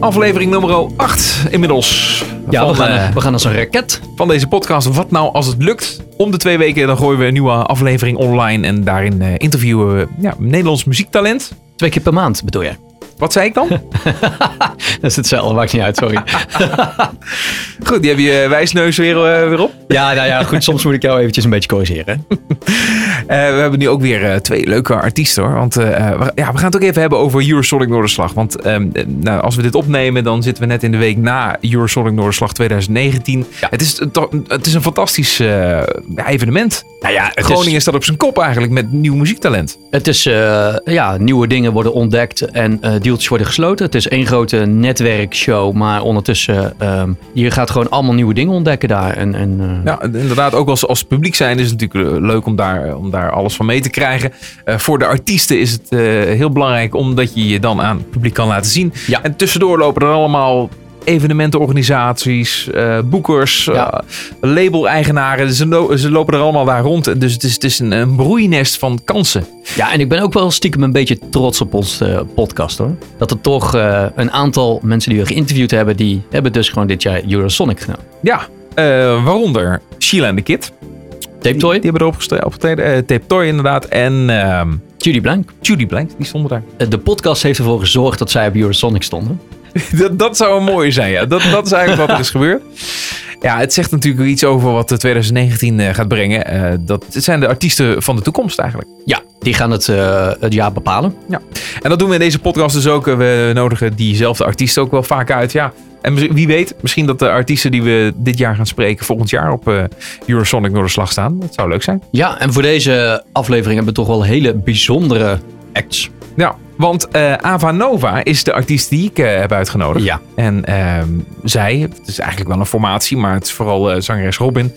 aflevering nummer 8 inmiddels. Ja, van, we, gaan, eh, we gaan als een raket. van deze podcast. Wat nou als het lukt? Om de twee weken dan gooien we een nieuwe aflevering online. En daarin eh, interviewen we ja, Nederlands muziektalent. Twee keer per maand bedoel je? Wat zei ik dan? Dat is hetzelfde, maakt niet uit, sorry. Goed, die heb je wijsneus weer, eh, weer op. ja, nou ja, goed, soms moet ik jou eventjes een beetje corrigeren. Eh, we hebben nu ook weer eh, twee leuke artiesten hoor. Want eh, we, ja, we gaan het ook even hebben over Eurosonic Noorderslag. Want eh, nou, als we dit opnemen, dan zitten we net in de week na Eurosonic Noorderslag 2019. Ja. Het, is, het is een fantastisch eh, evenement. Nou ja, Groningen is, staat op zijn kop eigenlijk met nieuw muziektalent. het is eh, ja, nieuwe dingen worden ontdekt en eh deeltjes worden gesloten. Het is één grote netwerkshow, maar ondertussen, ehm je gaat gewoon allemaal nieuwe dingen ontdekken daar. En, en, eh, Ja, inderdaad, ook als, als publiek zijn is het natuurlijk eh, leuk om daar, om daar alles van mee te krijgen. Eh, voor de artiesten is het eh, heel belangrijk omdat je je dan aan het publiek kan laten zien. Ja. En tussendoor lopen er allemaal evenementenorganisaties, eh, boekers, Ja. eh, label-eigenaren. Ze, lo- ze lopen er allemaal daar rond. Dus het is, het is een, een broeinest van kansen. Ja, en ik ben ook wel stiekem een beetje trots op onze eh, podcast hoor. Dat er toch een aantal mensen die we geïnterviewd hebben, die hebben dus gewoon dit jaar Eurosonic gedaan. Ja, waaronder Sheila en de Kid. Tape Toy, Die hebben erop opgetreden. Tape Toy inderdaad. En ehm Judy Blank. Judy Blank, die stonden daar. De podcast heeft ervoor gezorgd dat zij op Eurosonic stonden. Dat, dat zou een mooie zijn, ja. Dat, dat is eigenlijk wat er is gebeurd. Ja, het zegt natuurlijk iets over wat de 2019 eh, gaat brengen. Eh, dat, het zijn de artiesten van de toekomst eigenlijk. Ja, die gaan het, eh, het jaar bepalen. En dat doen we in deze podcast dus ook. We nodigen diezelfde artiesten ook wel vaak uit. Ja. En wie weet, misschien dat de artiesten die we dit jaar gaan spreken... volgend jaar op eh, Eurosonic Noorderslag staan. Dat zou leuk zijn. Ja, en voor deze aflevering hebben we toch wel hele bijzondere acts. Ja, want eh, Ava Nova is de artiest die ik eh, heb uitgenodigd. Ja. En ehm, zij, het is eigenlijk wel een formatie, maar het is vooral eh, zangeres Robin.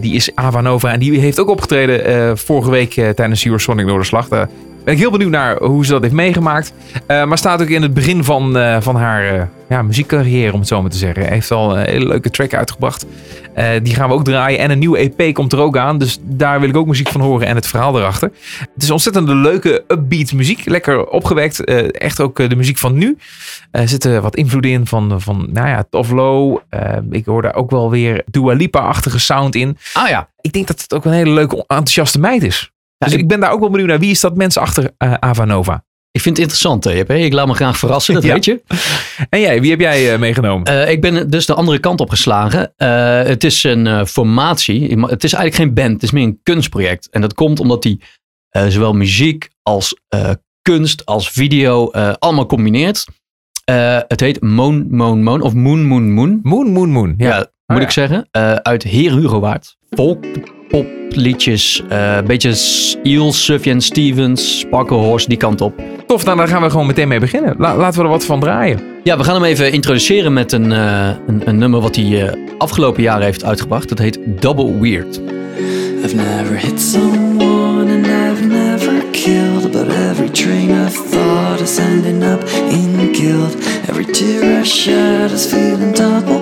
die is Ava Nova en die heeft ook opgetreden vorige week tijdens Eurosonic Noorderslag. Ben ik heel benieuwd naar hoe ze dat heeft meegemaakt. Eh, maar staat ook in het begin van, eh, van haar eh, ja, muziekcarrière, om het zo maar te zeggen. Heeft al een hele leuke track uitgebracht. Die gaan we ook draaien. En een nieuwe EP komt er ook aan. Dus daar wil ik ook muziek van horen en het verhaal erachter. Het is ontzettend leuke upbeat muziek. Lekker opgewekt. Echt ook de muziek van nu. Er zitten wat invloeden in van, van nou ja, Tovlo. Eh, ik hoor daar ook wel weer Dua Lipa-achtige sound in. Ah ja. Ik denk dat het ook een hele leuke, enthousiaste meid is. Dus ik- ik ben daar ook wel benieuwd naar. Wie is dat mens achter eh, Ava Nova? Ik vind het interessant, hè, JP. Ik laat me graag verrassen, dat Ja. weet je. En jij, wie heb jij eh, meegenomen? Eh, ik ben dus de andere kant opgeslagen. Eh het is een eh, formatie. Het is eigenlijk geen band, het is meer een kunstproject. En dat komt omdat die eh, zowel muziek als eh, kunst als video eh, allemaal combineert. Eh, het heet Moon Moon Moon of Moon Moon Moon. Moon, Moon, Moon. Ja, Ja. moet ja. ik zeggen. Eh, uit Heer Hugowaard. Folk, pop, liedjes. eh, Een beetje Eel, Sufjan Stevens, Sparkle Horse, die kant op. Tof, nou, daar gaan we gewoon meteen mee beginnen. La- laten we er wat van draaien. Ja, we gaan hem even introduceren met een, eh, een, een nummer wat hij eh, afgelopen jaren heeft uitgebracht. Dat heet Double Weird. I've never hit someone and I've never killed, but every train of thought is ending up in guilt. Every tear I shed is feeling double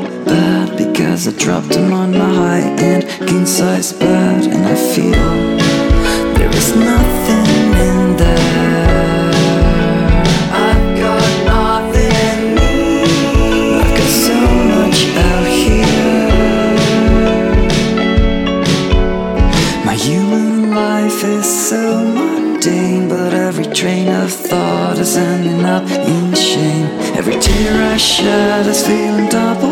because I dropped him on my high-end king-size bed, and I feel there is nothing in there. I've got nothing. I've got so much out here. My human life is so mundane, but every train of thought is ending up in shame. Every tear I shed is feeling double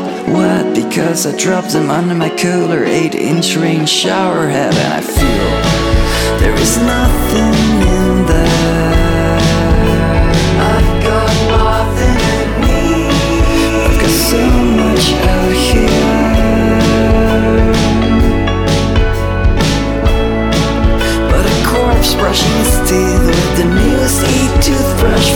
wet because I dropped them under my cooler 8 inch rain shower head, and I feel there is nothing in there. I've got nothing in me. I've got so much out here. But a corpse brushing his teeth with the newest e-toothbrush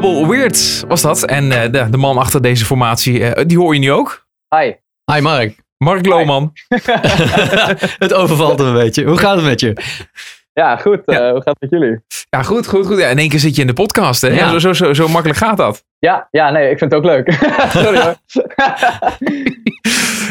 Double Weird was dat. En eh, de, de man achter deze formatie, eh, die hoor je nu ook. Hi. Hi Mark. Mark Lohman. het overvalt hem een beetje. Hoe gaat het met je? Ja, goed. Ja. eh, hoe gaat het met jullie? Ja, goed, goed, goed. Ja, in één keer zit je in de podcast. Hè? Ja. Zo, zo, zo, zo makkelijk gaat dat. Ja, ja, nee, ik vind het ook leuk. Sorry hoor.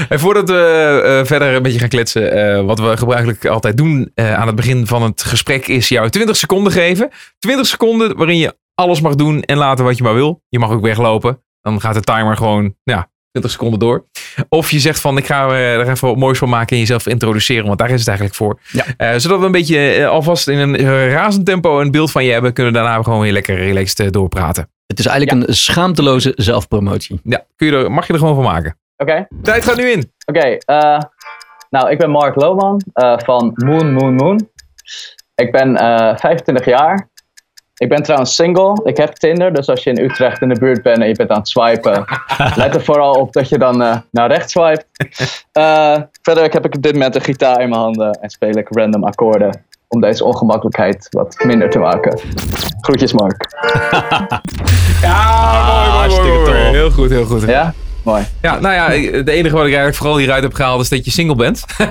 En voordat we eh, verder een beetje gaan kletsen, eh, wat we gebruikelijk altijd doen eh, aan het begin van het gesprek, is jou 20 seconden geven. 20 seconden waarin je alles mag doen en laten wat je maar wil. Je mag ook weglopen. Dan gaat de timer gewoon ja, 20 seconden door. Of je zegt van ik ga eh, er even wat moois van maken en jezelf introduceren, want daar is het eigenlijk voor. Ja. Eh, zodat we een beetje eh, alvast in een razend tempo een beeld van je hebben, kunnen we daarna gewoon weer lekker relaxed doorpraten. Het is eigenlijk een schaamteloze zelfpromotie. Ja, kun je er, mag je er gewoon van maken. Oké, Tijd gaat nu in. oké. eh, nou, ik ben Mark Lohman eh, van Moon Moon Moon. Ik ben eh 25 jaar. Ik ben trouwens single. Ik heb Tinder, dus als je in Utrecht in de buurt bent en je bent aan het swipen, let er vooral op dat je dan eh, naar rechts swipe. Eh, verder heb ik op dit moment een gitaar in mijn handen en speel ik random akkoorden om deze ongemakkelijkheid wat minder te maken. Groetjes Mark. Ja, mooi, mooi, mooi. Heel goed, heel goed. Ja. Ja? Mooi. nou ja, het enige wat ik eigenlijk vooral hieruit heb gehaald is dat je single bent. dat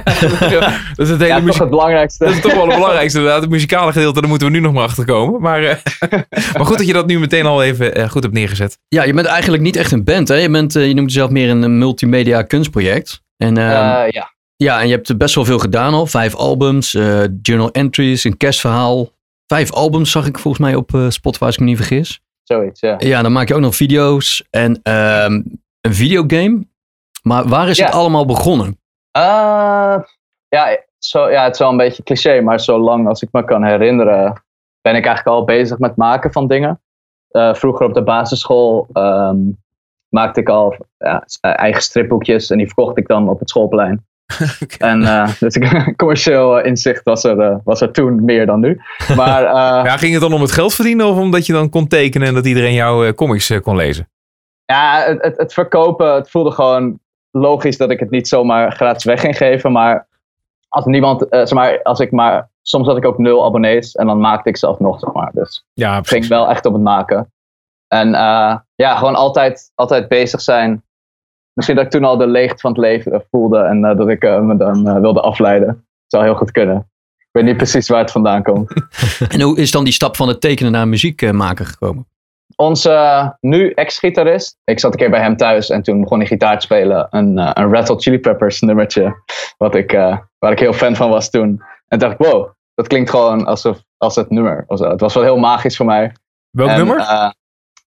is het hele Ja, toch het belangrijkste. Dat is toch wel het belangrijkste inderdaad. Het muzikale gedeelte, daar moeten we nu nog maar achter komen. Maar, eh, maar goed dat je dat nu meteen al even eh, goed hebt neergezet. Ja, je bent eigenlijk niet echt een band, hè? Je, bent, eh, je noemt jezelf meer een, multimedia kunstproject. En, ehm, Eh, ja. ja, en je hebt best wel veel gedaan al. Vijf albums, eh, journal entries, een kerstverhaal. Vijf albums zag ik volgens mij op Spotify, als ik me niet vergis. Zoiets, ja. Ja, dan maak je ook nog video's en ehm, een videogame. Maar waar is Ja. het allemaal begonnen? Eh, ja, zo, ja, het is wel een beetje cliché, maar zolang als ik me kan herinneren, ben ik eigenlijk al bezig met maken van dingen. Eh, vroeger op de basisschool ehm, maakte ik al ja, eh, eigen stripboekjes en die verkocht ik dan op het schoolplein. En eh, dus ik- commercieel inzicht was er, was er toen meer dan nu. Maar eh, Ja, ging het dan om het geld verdienen of omdat je dan kon tekenen en dat iedereen jouw comics kon lezen? Ja, het, het, het verkopen, het voelde gewoon logisch dat ik het niet zomaar gratis weg ging geven. Maar als niemand, eh, zeg maar, als ik maar, soms had ik ook nul abonnees en dan maakte ik zelf nog, zeg maar. Dus Ja, ik ging wel echt op het maken. En eh, ja, gewoon altijd, altijd bezig zijn. Misschien dat ik toen al de leegte van het leven voelde en eh, dat ik me dan eh, wilde afleiden. zou heel goed kunnen. weet niet precies waar het vandaan komt. En hoe is dan die stap van het tekenen naar muziekmaker gekomen? Onze nu ex-gitarist, ik zat een keer bij hem thuis en toen begon hij gitaar te spelen. Een, eh, een Hot Chili Peppers nummertje, wat ik, eh, waar ik heel fan van was toen. En dacht ik, wow, dat klinkt gewoon alsof, als het nummer. Het was wel heel magisch voor mij. Welk En, nummer?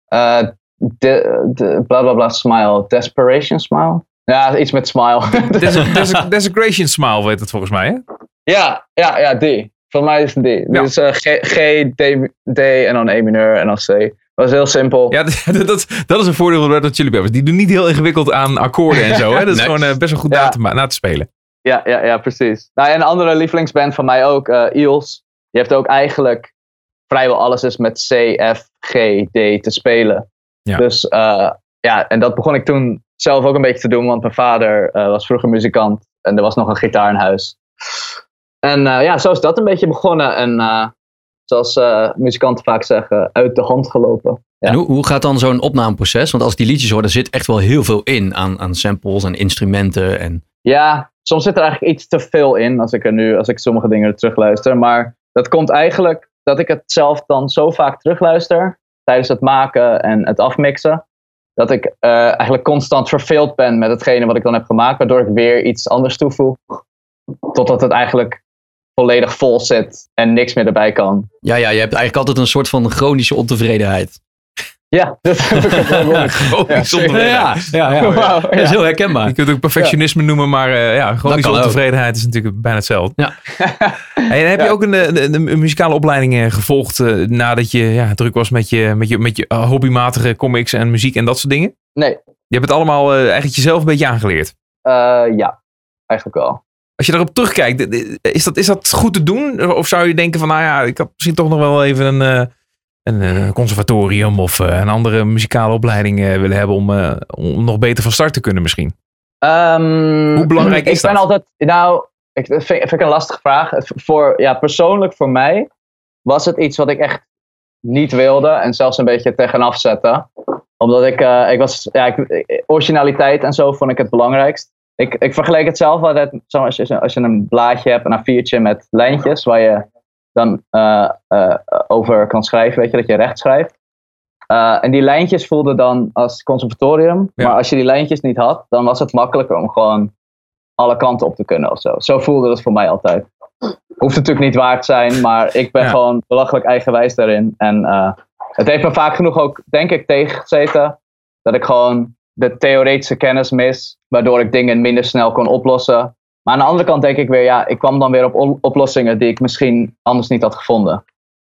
eh, de, de, bla bla bla smile. Desperation smile? Ja, iets met smile. Des- Des- Desecration Smile weet het volgens mij, hè? ja, ja, ja, die. Volgens mij is het die. Ja. Dus G, G D, D en dan E mineur en dan C. Dat was heel simpel. Ja, dat, dat, dat is een voordeel van Red Hot Chili Peppers. Die doen niet heel ingewikkeld aan akkoorden en zo. Hè? Dat is Nee. gewoon eh, best wel goed Ja. na, te, na te spelen. Ja, ja, ja, precies. Nou, en een andere lievelingsband van mij ook, eh Eels. Je hebt ook eigenlijk vrijwel alles is met C, F, G, D te spelen. Ja. Dus eh, ja, en dat begon ik toen zelf ook een beetje te doen, want mijn vader was vroeger muzikant en er was nog een gitaar in huis. En ja, zo is dat een beetje begonnen. En zoals eh, muzikanten vaak zeggen, uit de hand gelopen. Ja. En hoe, hoe gaat dan zo'n opnameproces? Want als die liedjes hoor, er zit echt wel heel veel in aan, aan samples en instrumenten. En... Ja, soms zit er eigenlijk iets te veel in als ik er nu, als ik sommige dingen terugluister. Maar dat komt eigenlijk dat ik het zelf dan zo vaak terugluister tijdens het maken en het afmixen. Dat ik eh, eigenlijk constant verveeld ben met hetgene wat ik dan heb gemaakt, waardoor ik weer iets anders toevoeg. Totdat het eigenlijk volledig vol zit en niks meer erbij kan. Ja, ja, je hebt eigenlijk altijd een soort van chronische ontevredenheid. Ja, dat heb ik ook wel Gewoon zonder ja, ja, ja. Wauw, Dat is heel herkenbaar. Je kunt het ook perfectionisme noemen, maar eh ja, chronische ontevredenheid is natuurlijk bijna hetzelfde. Ja. Hey, en heb je ook een, een, een muzikale opleiding eh, gevolgd eh, nadat je ja, druk was met je, met je, met je hobbymatige comics en muziek en dat soort dingen? Nee, Je hebt het allemaal eh, eigenlijk jezelf een beetje aangeleerd. eh, ja, eigenlijk wel. Als je daarop terugkijkt, is dat, is dat goed te doen? Of zou je denken van, nou ja, ik had misschien toch nog wel even een, eh, een eh, conservatorium of eh, een andere muzikale opleiding willen hebben om, om nog beter van start te kunnen misschien? Ehm, Hoe belangrijk is ik ben dat? altijd, nou, ik vind, vind ik een lastige vraag. Voor, ja, persoonlijk voor mij was het iets wat ik echt niet wilde en zelfs een beetje tegenaf zette. Omdat ik, ik was, ja, ik, originaliteit en zo vond ik het belangrijkst. Ik, ik vergeleek het zelf altijd, zo als je, als je een blaadje hebt, een A4'tje met lijntjes waar je dan eh, eh, over kan schrijven, weet je, dat je recht schrijft. Eh, en die lijntjes voelden dan als conservatorium. Ja. Maar als je die lijntjes niet had, dan was het makkelijker om gewoon alle kanten op te kunnen of zo. Zo voelde het voor mij altijd. Hoeft natuurlijk niet waar te zijn, maar ik ben Ja. gewoon belachelijk eigenwijs daarin. En het heeft me vaak genoeg ook, denk ik, tegengezeten. Dat ik gewoon de theoretische kennis mis, waardoor ik dingen minder snel kon oplossen. Maar aan de andere kant denk ik weer, ja, ik kwam dan weer op oplossingen die ik misschien anders niet had gevonden.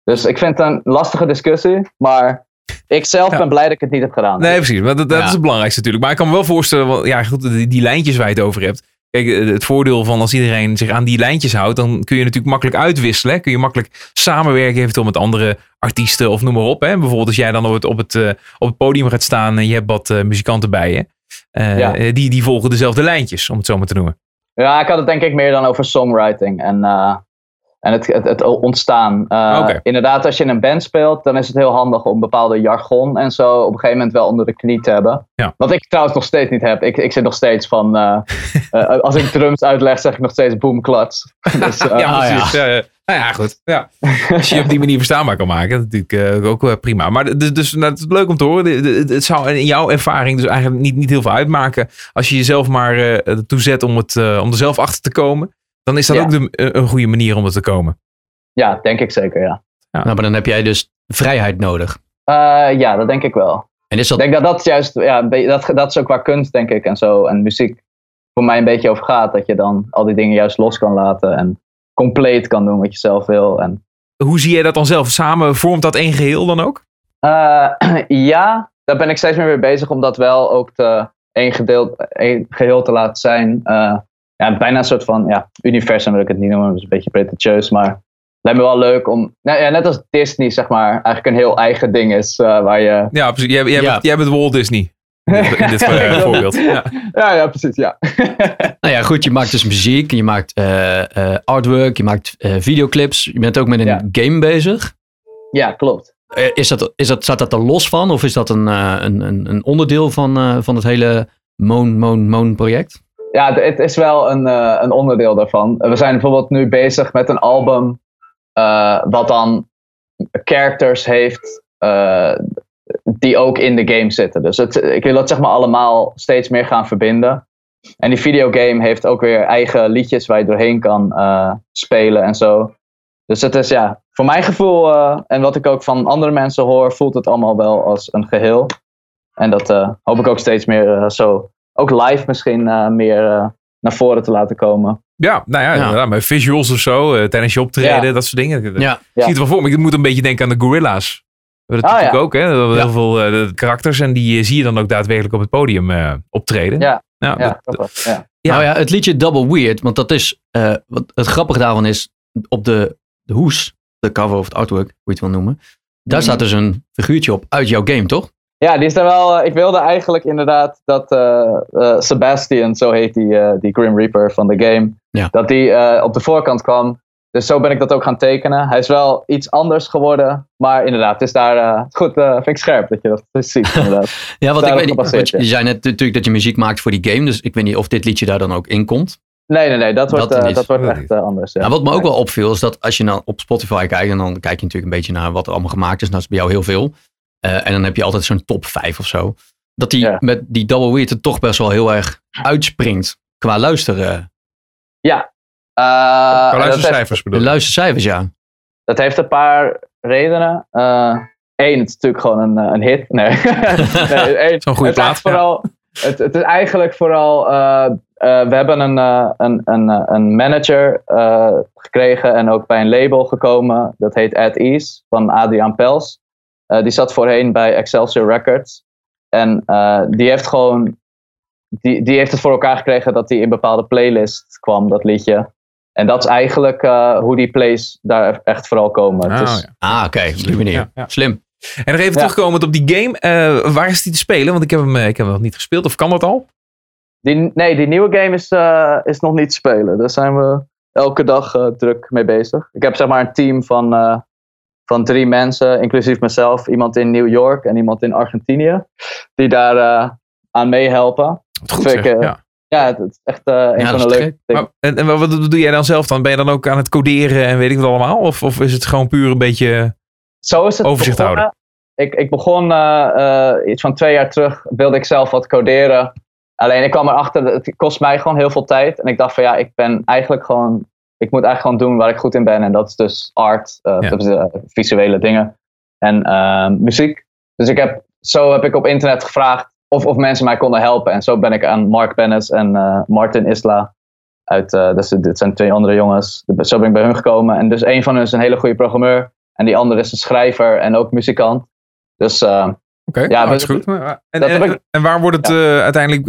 Dus ik vind het een lastige discussie, maar ik zelf Ja. ben blij dat ik het niet heb gedaan. Nee, precies. Maar dat, dat Ja. is het belangrijkste natuurlijk. Maar ik kan me wel voorstellen, want, ja, goed, die, die lijntjes waar je het over hebt. Kijk, eh, het voordeel van als iedereen zich aan die lijntjes houdt, dan kun je natuurlijk makkelijk uitwisselen. hè. Kun je makkelijk samenwerken eventueel met andere artiesten of noem maar op. Hè. Bijvoorbeeld als jij dan op het, op het, eh, op het podium gaat staan en je hebt wat eh, muzikanten bij je. Ja. die, die volgen dezelfde lijntjes, om het zo maar te noemen. Ja, ik had het denk ik meer dan over songwriting en, en het, het, het ontstaan. Eh. Inderdaad, als je in een band speelt, dan is het heel handig om bepaalde jargon en zo op een gegeven moment wel onder de knie te hebben. Ja. Wat ik trouwens nog steeds niet heb. Ik, ik zit nog steeds van, eh, eh, als ik drums uitleg, zeg ik nog steeds boom klats. Dus, eh, ja, ah, precies. Ja. Ja, Nou ja, goed. Ja. Als je je op die manier verstaanbaar kan maken, dat is natuurlijk ook prima. Maar dus, dus nou, het is leuk om te horen. Het zou in jouw ervaring dus eigenlijk niet, niet heel veel uitmaken. Als je jezelf maar eh ertoe zet om, het, om er zelf achter te komen, dan is dat Ja. ook de, eh, een goede manier om er te komen. ja, denk ik zeker, ja. Nou, maar dan heb jij dus vrijheid nodig. Eh, ja, dat denk ik wel. En is Ik dat, denk dat dat juist, ja, een beetje- dat, dat is ook waar kunst, denk ik, en zo, en muziek voor mij een beetje over gaat. Dat je dan al die dingen juist los kan laten en compleet kan doen wat je zelf wil. En, Hoe zie jij dat dan zelf? Samen vormt dat één geheel dan ook? Eh, ja, daar ben ik steeds meer mee bezig om dat wel ook te, één, geheel te laten zijn. Eh, ja, bijna een soort van ja, universum wil ik het niet noemen, dat is een beetje pretentieus, maar het lijkt me wel leuk om, nou, ja, net als Disney zeg maar, eigenlijk een heel eigen ding is eh, waar je... Ja, precies. Jij, jij, Ja. Bent, jij bent Walt Disney. In dit, voorbeeld. Ja. Ja, ja, precies, ja. nou ja, goed, je maakt dus muziek, je maakt eh, eh, artwork, je maakt eh, videoclips. Je bent ook met een Ja. game bezig. ja, klopt. Eh, Is dat, is dat, staat dat er los van? Of is dat een, eh, een, een, een onderdeel van, eh, van het hele Moon, Moon, Moon project? Ja, het is wel een, eh, een onderdeel daarvan. We zijn bijvoorbeeld nu bezig met een album eh, wat dan characters heeft eh, die ook in de game zitten. Dus het, ik wil dat zeg maar allemaal steeds meer gaan verbinden. En die videogame heeft ook weer eigen liedjes waar je doorheen kan spelen en zo. Dus het is ja, voor mijn gevoel en wat ik ook van andere mensen hoor, voelt het allemaal wel als een geheel. En dat hoop ik ook steeds meer zo, ook live misschien eh, meer eh, naar voren te laten komen. Ja, nou ja, met visuals of zo, eh, tijdens je optreden, Ja. dat soort dingen. Ja. Ja. zie het wel voor me. Ik moet een beetje denken aan de Gorilla's. We hebben dat Ah, natuurlijk ook, hè? Dat. Heel veel eh, de karakters en die zie je dan ook daadwerkelijk op het podium eh, optreden. Ja. Nou, Ja, dat-. Nou ja, het liedje Double Weird, want dat is, eh, wat het grappige daarvan is, op de, de hoes, de cover of het artwork, hoe je het wil noemen, daar Mhm. staat dus een figuurtje op uit jouw game, toch? Ja, die is er wel. eh, ik wilde eigenlijk inderdaad dat eh, eh, Sebastian, zo heet die, eh, die Grim Reaper van de game, Ja. dat die eh, op de voorkant kwam. Dus zo ben ik dat ook gaan tekenen. Hij is wel iets anders geworden, maar inderdaad, het is daar eh, goed. eh vind ik scherp dat je dat dus ziet. Inderdaad. Ja, want ik weet niet, want je, zei net natuurlijk dat je muziek maakt voor die game, dus ik weet niet of dit liedje daar dan ook in komt. nee, nee, nee, dat wordt, Dat wordt echt anders. Ja. Nou, wat me ook wel opviel is dat als je dan op Spotify kijkt, en dan kijk je natuurlijk een beetje naar wat er allemaal gemaakt is, nou dat is bij jou heel veel. Eh, en dan heb je altijd zo'n top 5 of zo. Dat die Ja. met die Double Weird er toch best wel heel erg uitspringt qua luisteren. Ja. Eh, Qua heeft, luistercijfers bedoel ik. luistercijfers, ja. dat heeft een paar redenen. Eén, het is natuurlijk gewoon een, eh, een hit. Nee. nee één, Zo'n goede het is plaat, Vooral, het, het is eigenlijk vooral. eh, eh, we hebben een, eh, een, een, eh, een manager eh, gekregen en ook bij een label gekomen. Dat heet At Ease van Adriaan Pels. Eh, die zat voorheen bij Excelsior Records. En eh, die heeft gewoon. Die, die heeft het voor elkaar gekregen dat die in bepaalde playlist kwam, dat liedje. En dat is eigenlijk eh, hoe die plays daar echt vooral komen. Ah, ja. Ah, oké, op die manier. Ja, ja. Slim. En nog even Ja. terugkomend op die game. eh, waar is die te spelen? Want ik heb, hem, ik heb hem nog niet gespeeld. Of kan dat al? Die, nee, die nieuwe game is, eh, is nog niet te spelen. Daar zijn we elke dag eh, druk mee bezig. Ik heb zeg maar een team van, eh, van drie mensen, inclusief mezelf. Iemand in New York en iemand in Argentinië. Die daar eh, aan meehelpen. Goed ik, eh, ja. Ja, het is echt eh, een Ja, van de leuke dingen. En, en wat, doe jij dan zelf dan? Ben je dan ook aan het coderen en weet ik wat allemaal? Of, of is het gewoon puur een beetje... Zo is het Overzicht begonnen. Ik, ik begon iets van twee jaar terug, wilde ik zelf wat coderen. Alleen ik kwam erachter, dat het kost mij gewoon heel veel tijd. En ik dacht van ja, ik ben eigenlijk gewoon, ik moet eigenlijk gewoon doen waar ik goed in ben. En dat is dus art, eh, Ja. dat is, eh, visuele dingen en eh, muziek. Dus ik heb, zo heb ik op internet gevraagd of, of mensen mij konden helpen. En zo ben ik aan Mark Bennis en eh, Martin Isla uit, is- dit zijn twee andere jongens. Zo ben ik bij hun gekomen. En dus een van hen is een hele goede programmeur. En die andere is een schrijver en ook muzikant. Dus Oké, Ja, ja, maar- dat is goed. En, en, heb ik- en waar wordt het uiteindelijk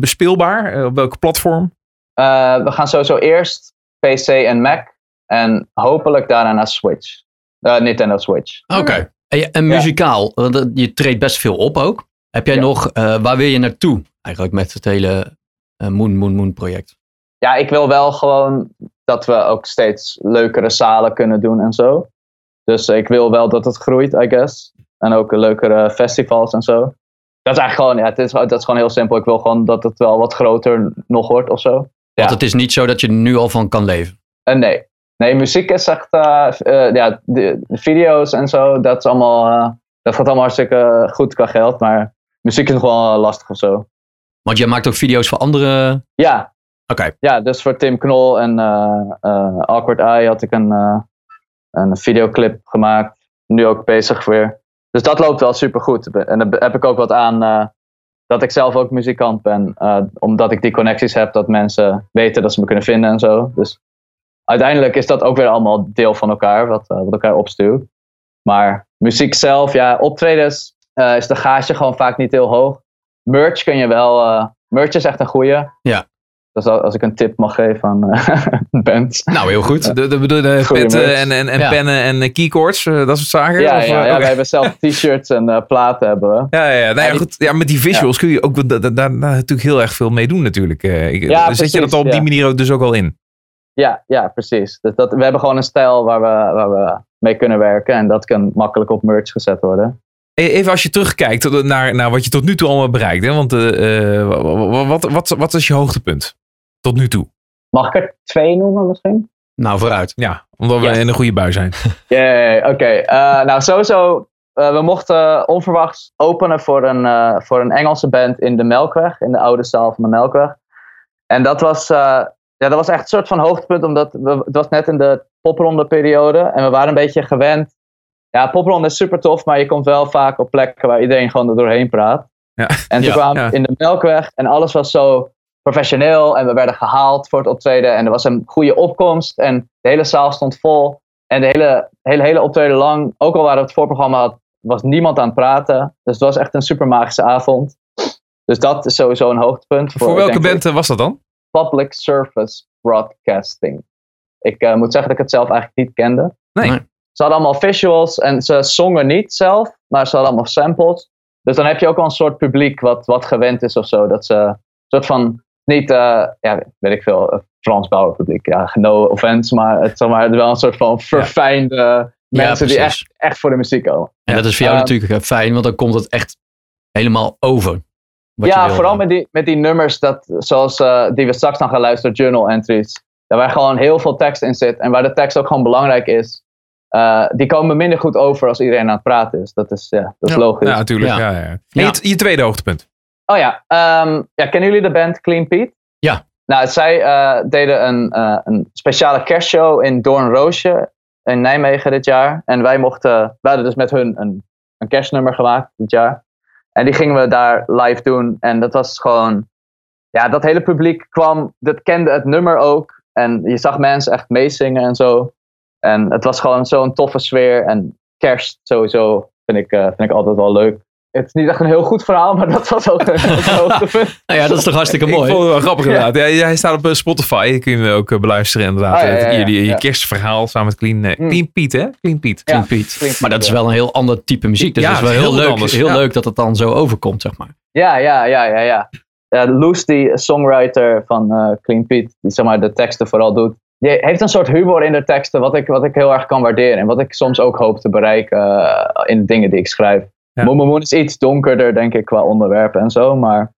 bespeelbaar? Op welke platform? we gaan sowieso eerst PC en Mac. En hopelijk daarna naar Switch. Eh, Nintendo Switch. Oké. En, muzikaal, want je treedt best veel op ook. Heb jij Ja. nog, eh, waar wil je naartoe eigenlijk met het hele eh, Moon Moon Moon project? Ja, ik wil wel gewoon dat we ook steeds leukere zalen kunnen doen en zo. Dus ik wil wel dat het groeit, I guess. En ook leukere festivals en zo. Dat is eigenlijk gewoon, ja, het is, dat is gewoon heel simpel. Ik wil gewoon dat het wel wat groter nog wordt of zo. Want het is niet zo dat je er nu al van kan leven. En nee. Nee, muziek is echt, eh, eh, ja, de, de video's en zo, dat is allemaal, eh, dat gaat allemaal hartstikke goed qua geld. Maar muziek is nog wel eh, lastig of zo. Want jij maakt ook video's voor andere... Ja, Oké. ja, dus voor Tim Knol en eh, eh, Awkward Eye had ik een, eh, een videoclip gemaakt. Nu ook bezig weer. Dus dat loopt wel super goed. En daar heb ik ook wat aan eh, dat ik zelf ook muzikant ben. eh, omdat ik die connecties heb dat mensen weten dat ze me kunnen vinden en zo. Dus uiteindelijk is dat ook weer allemaal deel van elkaar, wat, eh, wat elkaar opstuurt. Maar muziek zelf, ja, optredens eh, is de gage gewoon vaak niet heel hoog. Merch kun je wel. merch is echt een goeie. Ja. Dus als als ik een tip mag geven aan eh, bands. Nou, heel goed. De, de, de, de petten en, en, en Ja. pennen en eh, keycords, eh, dat soort zaken? Ja, Of, ja, eh, ja oké. we hebben zelf t-shirts en eh, platen hebben we. Ja, ja, ja. Nou ja, goed. ja, met die visuals kun je ook da- da- da- daar natuurlijk heel erg veel mee doen natuurlijk. Eh, ik- Ja, Zet je dat al op die ja. manier ook dus ook al in? Ja, ja precies. Dus dat, we hebben gewoon een stijl waar we, waar we mee kunnen werken. En dat kan makkelijk op merch gezet worden. E- Even als je terugkijkt naar, naar wat je tot nu toe allemaal bereikt. Hè? Want eh, eh, wa- wa- wat, wat, wat is je hoogtepunt? Tot nu toe? Mag ik er twee noemen misschien? Nou, vooruit. Ja, omdat we Yes. in een goede bui zijn. Yay, oké. Eh, nou, sowieso, eh, we mochten onverwachts openen voor een, eh, voor een Engelse band in de Melkweg, in de oude zaal van de Melkweg. En dat was, eh, ja, dat was echt een soort van hoogtepunt, omdat we, het was net in de popronde periode en we waren een beetje gewend. Ja, popronde is super tof, maar je komt wel vaak op plekken waar iedereen gewoon er doorheen praat. Ja. En toen Ja, kwamen ja. in de Melkweg en alles was zo professioneel en we werden gehaald voor het optreden en er was een goede opkomst en de hele zaal stond vol. En de hele, hele, hele optreden lang, ook al waren we het voorprogramma had, was niemand aan het praten. Dus het was echt een super magische avond. Dus dat is sowieso een hoogtepunt. Voor welke band eh, was dat dan? Public Service Broadcasting. Ik eh, moet zeggen dat ik het zelf eigenlijk niet kende. Nee. Ze hadden allemaal visuals en ze zongen niet zelf, maar ze hadden allemaal samples. Dus dan heb je ook wel een soort publiek wat, wat gewend is of zo. Dat ze een soort van, niet, eh, ja, weet ik veel, Frans Bauer publiek. Ja, no offense, maar het is maar wel een soort van verfijnde mensen die echt, echt voor de muziek komen. En dat is voor jou Ja. natuurlijk eh, fijn, want dan komt het echt helemaal over. ja, vooral met die, met die nummers dat, zoals, eh, die we straks gaan luisteren, journal entries. Daar waar gewoon heel veel tekst in zit en waar de tekst ook gewoon belangrijk is. eh, die komen minder goed over als iedereen aan het praten is. Dat is, ja, dat is logisch. Ja, natuurlijk. Ja. Ja. Ja, En Ja. Je, je tweede hoogtepunt. Oh ja, ehm, ja, kennen jullie de band Clean Pete? Ja. Nou, zij eh, deden een, eh, een speciale kerstshow in Doornroosje in Nijmegen dit jaar. En wij mochten, wij hadden dus met hun een, een kerstnummer gemaakt dit jaar. En die gingen we daar live doen. En dat was gewoon, ja, dat hele publiek kwam, dat kende het nummer ook. En je zag mensen echt meezingen en zo. En het was gewoon zo'n toffe sfeer. En kerst sowieso vind ik, eh, vind ik altijd wel leuk. Het is niet echt een heel goed verhaal, maar dat was ook een, hoogtepunt. Nou ja, dat is toch hartstikke Ik mooi. vond het wel grappig inderdaad. Ja, hij staat op eh, Spotify. Kun je ook eh, beluisteren inderdaad. Ah, ja, ja, ja, Jullie je ja. kerstverhaal samen met Clean, eh, Mm. Clean Pete, hè? Clean Pete. Clean Pete. klinkt Maar dat is wel een heel ander type muziek. Dus Ja, het is wel heel, heel leuk, anders, heel ja. leuk dat het dan zo overkomt, zeg maar. Ja, ja, ja, ja, ja. ja Loes, die songwriter van eh, Clean Pete, die zeg maar de teksten vooral doet, die heeft een soort humor in de teksten wat ik, wat ik heel erg kan waarderen. En wat ik soms ook hoop te bereiken eh, in de dingen die ik schrijf. Ja. Is iets donkerder, denk ik, qua onderwerpen en zo, maar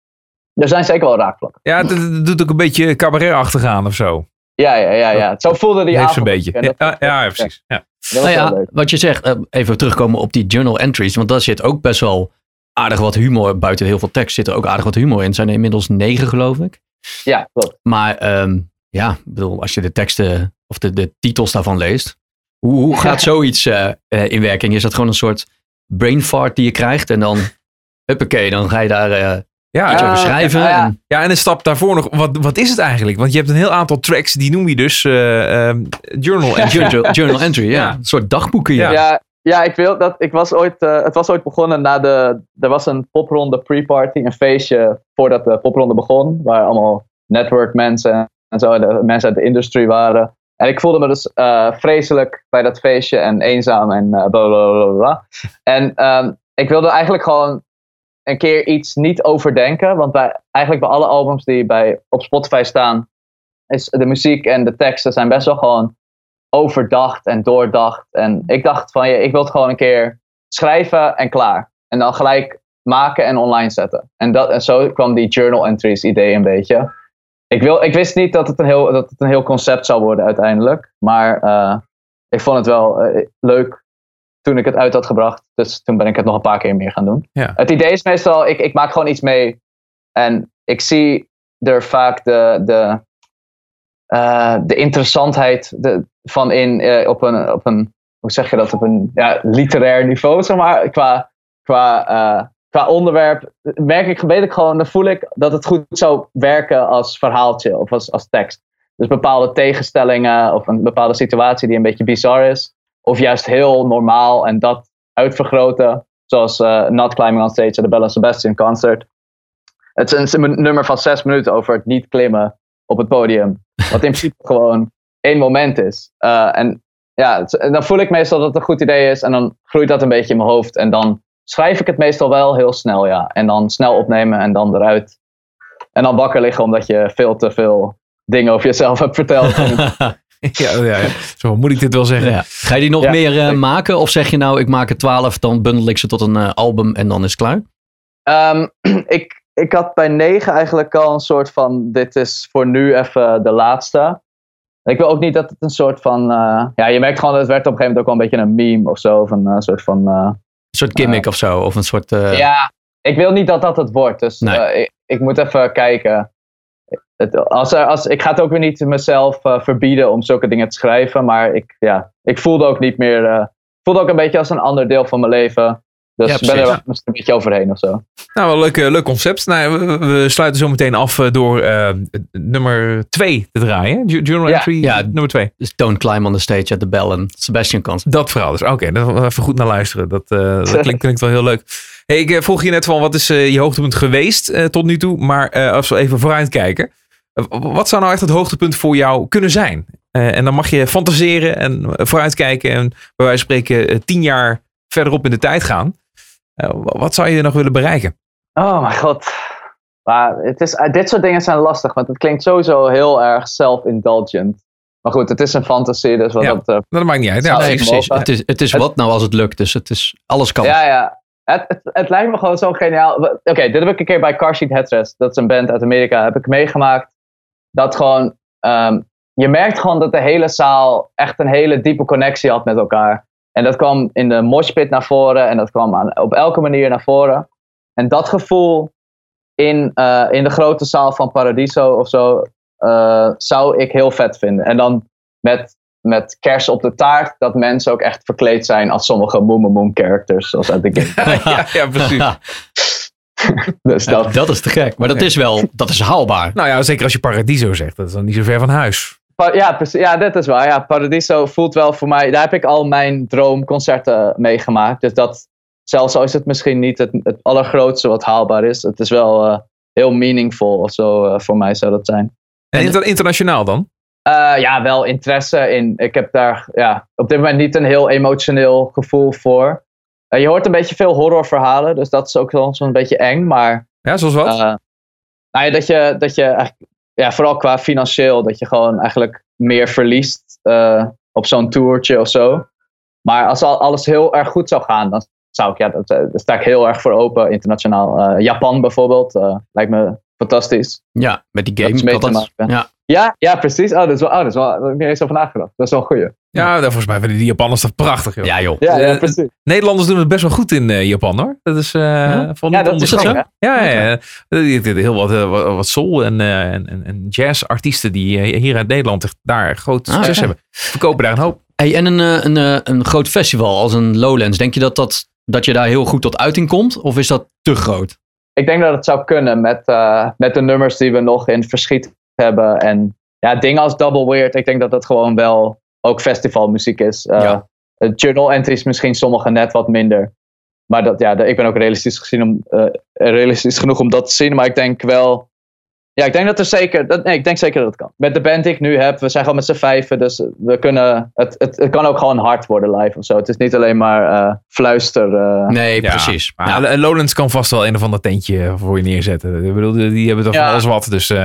er zijn zeker wel raakvlakken. Ja, het, het doet ook een beetje cabaret-achtig aan of zo. Ja, ja, ja, ja. Zo voelde die Heeft ze avond. een beetje. Ja, ja, ja, precies. Ja. Nou ja, wat je zegt, eh, even terugkomen op die journal entries. Want daar zit ook best wel aardig wat humor. Buiten heel veel tekst zit er ook aardig wat humor in. Het zijn er inmiddels negen, geloof ik. Ja, klopt. Maar ehm, ja, bedoel, als je de teksten of de, de titels daarvan leest. Hoe, hoe gaat zoiets eh, eh, in werking? Is dat gewoon een soort brain fart die je krijgt? En dan, huppakee, dan ga je daar eh, Ja, iets over schrijven. ja, ja. En, Ja, en een stap daarvoor nog. Wat, wat is het eigenlijk? Want je hebt een heel aantal tracks, die noem je dus eh, ehm, journal en entry. journal, journal entry, ja. Ja. Een soort dagboeken, ja. Ja, ja, ik wil dat. Ik was ooit, eh, het was ooit begonnen na de. Er was een popronde pre-party, een feestje voordat de popronde begon, waar allemaal network mensen en zo, de mensen uit de industrie waren. En ik voelde me dus eh, vreselijk bij dat feestje en eenzaam en uh, bla. En ehm, ik wilde eigenlijk gewoon een keer iets niet overdenken, want bij, eigenlijk bij alle albums die bij, op Spotify staan, is de muziek en de teksten zijn best wel gewoon overdacht en doordacht. En ik dacht van, je, ik wil het gewoon een keer schrijven en klaar. En dan gelijk maken en online zetten. En, dat, en zo kwam die journal entries idee een beetje. Ik, wil, ik wist niet dat het, een heel, dat het een heel concept zou worden uiteindelijk. Maar eh, ik vond het wel eh, leuk toen ik het uit had gebracht. Dus toen ben ik het nog een paar keer meer gaan doen. Ja. Het idee is meestal, ik, ik maak gewoon iets mee. En ik zie er vaak de, de, eh, de interessantheid de, van in op, een, op een, hoe zeg je dat, op een ja, literair niveau, zeg maar. Qua, qua, qua onderwerp merk ik, weet ik gewoon, dan voel ik dat het goed zou werken als verhaaltje of als, als tekst. Dus bepaalde tegenstellingen of een bepaalde situatie die een beetje bizar is. Of juist heel normaal en dat uitvergroten. Zoals eh, Not Climbing on Stage at the Bella Sebastian concert. Het is een, nummer van zes minuten over het niet klimmen op het podium. Wat in principe gewoon één moment is. Uh, en ja, dan voel ik meestal dat het een goed idee is. En dan groeit dat een beetje in mijn hoofd. En dan schrijf ik het meestal wel heel snel, ja. En dan snel opnemen en dan eruit. En dan wakker liggen omdat je veel te veel dingen over jezelf hebt verteld. ja, ja, ja, zo moet ik dit wel zeggen. Ja. Ga je die nog Ja. meer uh, maken? Of zeg je nou, ik maak er twaalf, dan bundel ik ze tot een uh, album en dan is het klaar? Um, ik, ik had bij 9 eigenlijk al een soort van: dit is voor nu even de laatste. Ik wil ook niet dat het een soort van. eh, ja, je merkt gewoon dat het werd op een gegeven moment ook wel een beetje een meme of zo. Van een soort van. eh, soort gimmick of zo. Of een soort... eh, ja, ik wil niet dat dat het wordt. Dus Nee. eh, ik, ik moet even kijken. Het, als er, als, ik ga het ook weer niet mezelf eh, verbieden om zulke dingen te schrijven. Maar ik, ja, ik voelde ook niet meer. voelde ook een beetje als een ander deel van mijn leven. Dus Ja, ben er wel een beetje overheen of zo. Nou, wel een leuk, eh, leuk concept. Nou, we, we sluiten zo meteen af eh, door eh, nummer 2 te draaien. Journal Ja. entry Ja. nummer 2. Dus don't climb on the stage at the bell en Sebastian concert. Dat verhaal dus. Oké, daar we even goed naar luisteren. Dat, eh, dat klinkt, klinkt wel heel leuk. Hey, ik vroeg je net van wat is je hoogtepunt geweest tot nu toe. Maar eh, als we even vooruit kijken. wat zou nou echt het hoogtepunt voor jou kunnen zijn? Eh, en dan mag je fantaseren en vooruitkijken. En bij wijze van spreken tien jaar verderop in de tijd gaan. Eh, wat zou je nog willen bereiken? Oh mijn god. Maar het is, eh, dit soort dingen zijn lastig, want het klinkt sowieso heel erg self-indulgent. Maar goed, het is een fantasie, dus wat Ja. dat. Dat maakt niet uit. Ja, Nee, precies. Het is, het is Het- wat nou als het lukt. Dus het is, alles kan. Ja, ja. Het, het, het lijkt me gewoon zo geniaal. Oké, dit heb ik een keer bij Car Seat Headrest. Dat is een band uit Amerika. Heb ik meegemaakt. Dat gewoon... ehm, je merkt gewoon dat de hele zaal echt een hele diepe connectie had met elkaar. En dat kwam in de moshpit naar voren. En dat kwam aan, op elke manier naar voren. En dat gevoel in, eh, in de grote zaal van Paradiso of zo... eh, zou ik heel vet vinden. En dan met met kers op de taart, dat mensen ook echt verkleed zijn als sommige Moon characters, zoals uit de game. ja, ja, precies. Dus dat, dat is te gek. Maar dat is wel, dat is haalbaar. Nou ja, zeker als je Paradiso zegt. Dat is dan niet zo ver van huis. Ja, precies, ja, dat is waar. Ja, Paradiso voelt wel voor mij, daar heb ik al mijn droomconcerten meegemaakt. Dus dat, zelfs al is het misschien niet het, het allergrootste wat haalbaar is, het is wel eh, heel meaningful of zo eh, voor mij zou dat zijn. En inter- internationaal dan? Eh, ja, wel interesse in. Ik heb daar ja, op dit moment niet een heel emotioneel gevoel voor. Je hoort een beetje veel horrorverhalen, dus dat is ook wel zo'n beetje eng. Maar Ja, zoals wat? nou ja, dat je, dat je eigenlijk, ja, vooral qua financieel, dat je gewoon eigenlijk meer verliest eh, op zo'n toertje of zo. Maar als al, alles heel erg goed zou gaan, dan zou ik, ja, dat, eh, daar sta ik heel erg voor open internationaal. Eh, Japan bijvoorbeeld, lijkt me fantastisch. Ja, met die Dat game. is mee kan te dat- maken. ja. Ja, ja, precies. Oh, dat is wel, oh, dat is wel, daar heb ik niet eens over nagedacht. Dat is wel een goeie. Ja, daar volgens mij vinden die Japanners dat prachtig. Joh. ja, joh. Ja, ja, Eh, precies. Nederlanders doen het best wel goed in eh, Japan hoor. Dat is uh, Ja? van Ja, dat is zo? Ja, ja, ja. Heel wat, wat, soul en, en, en, en jazz-artiesten die hier uit Nederland echt daar groot Ah, succes hebben. Verkopen daar een hoop. Hey, en een, een, een groot festival als een Lowlands. Denk je dat, dat, dat je daar heel goed tot uiting komt? Of is dat te groot? Ik denk dat het zou kunnen met, eh, met de nummers die we nog in verschiet hebben. En ja, dingen als Double Weird. Ik denk dat dat gewoon wel ook festivalmuziek is. Eh, Ja. Journal entries misschien sommige net wat minder. Maar dat, ja, ik ben ook realistisch, gezien om, eh, realistisch genoeg om dat te zien. Maar ik denk wel... Ja, ik denk dat er zeker... Dat, nee, ik denk zeker dat het kan. Met de band die ik nu heb, we zijn gewoon met z'n vijven. Dus we kunnen... Het, het, het kan ook gewoon hard worden live of zo. Het is niet alleen maar eh, fluister... eh, Nee, Ja, precies. Maar Ja. Lowlands kan vast wel een of ander tentje voor je neerzetten. Ik bedoel, die hebben toch Ja. van alles wat. Dus, eh,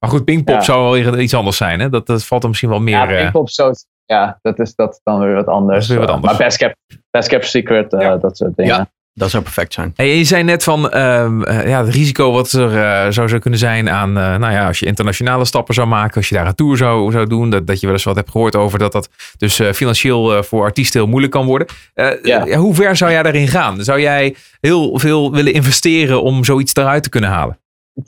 maar goed, Pinkpop Ja. zou wel iets anders zijn. Hè? Dat, dat valt er misschien wel meer... Ja, Pinkpop zo. Ja, dat is, dat dan weer wat anders. Dat is weer wat Eh, anders. Maar Best Kept, Best Kept Secret, eh, Ja. dat soort dingen. Ja. Dat zou perfect zijn. Hey, je zei net van ehm, eh, ja, het risico wat er zou, zou kunnen zijn aan, nou ja, als je internationale stappen zou maken, als je daar een tour zou, zou doen, dat, dat je wel eens wat hebt gehoord over dat dat dus eh, financieel voor artiesten heel moeilijk kan worden. Eh, hoe ver zou jij daarin gaan? Zou jij heel veel willen investeren om zoiets eruit te kunnen halen?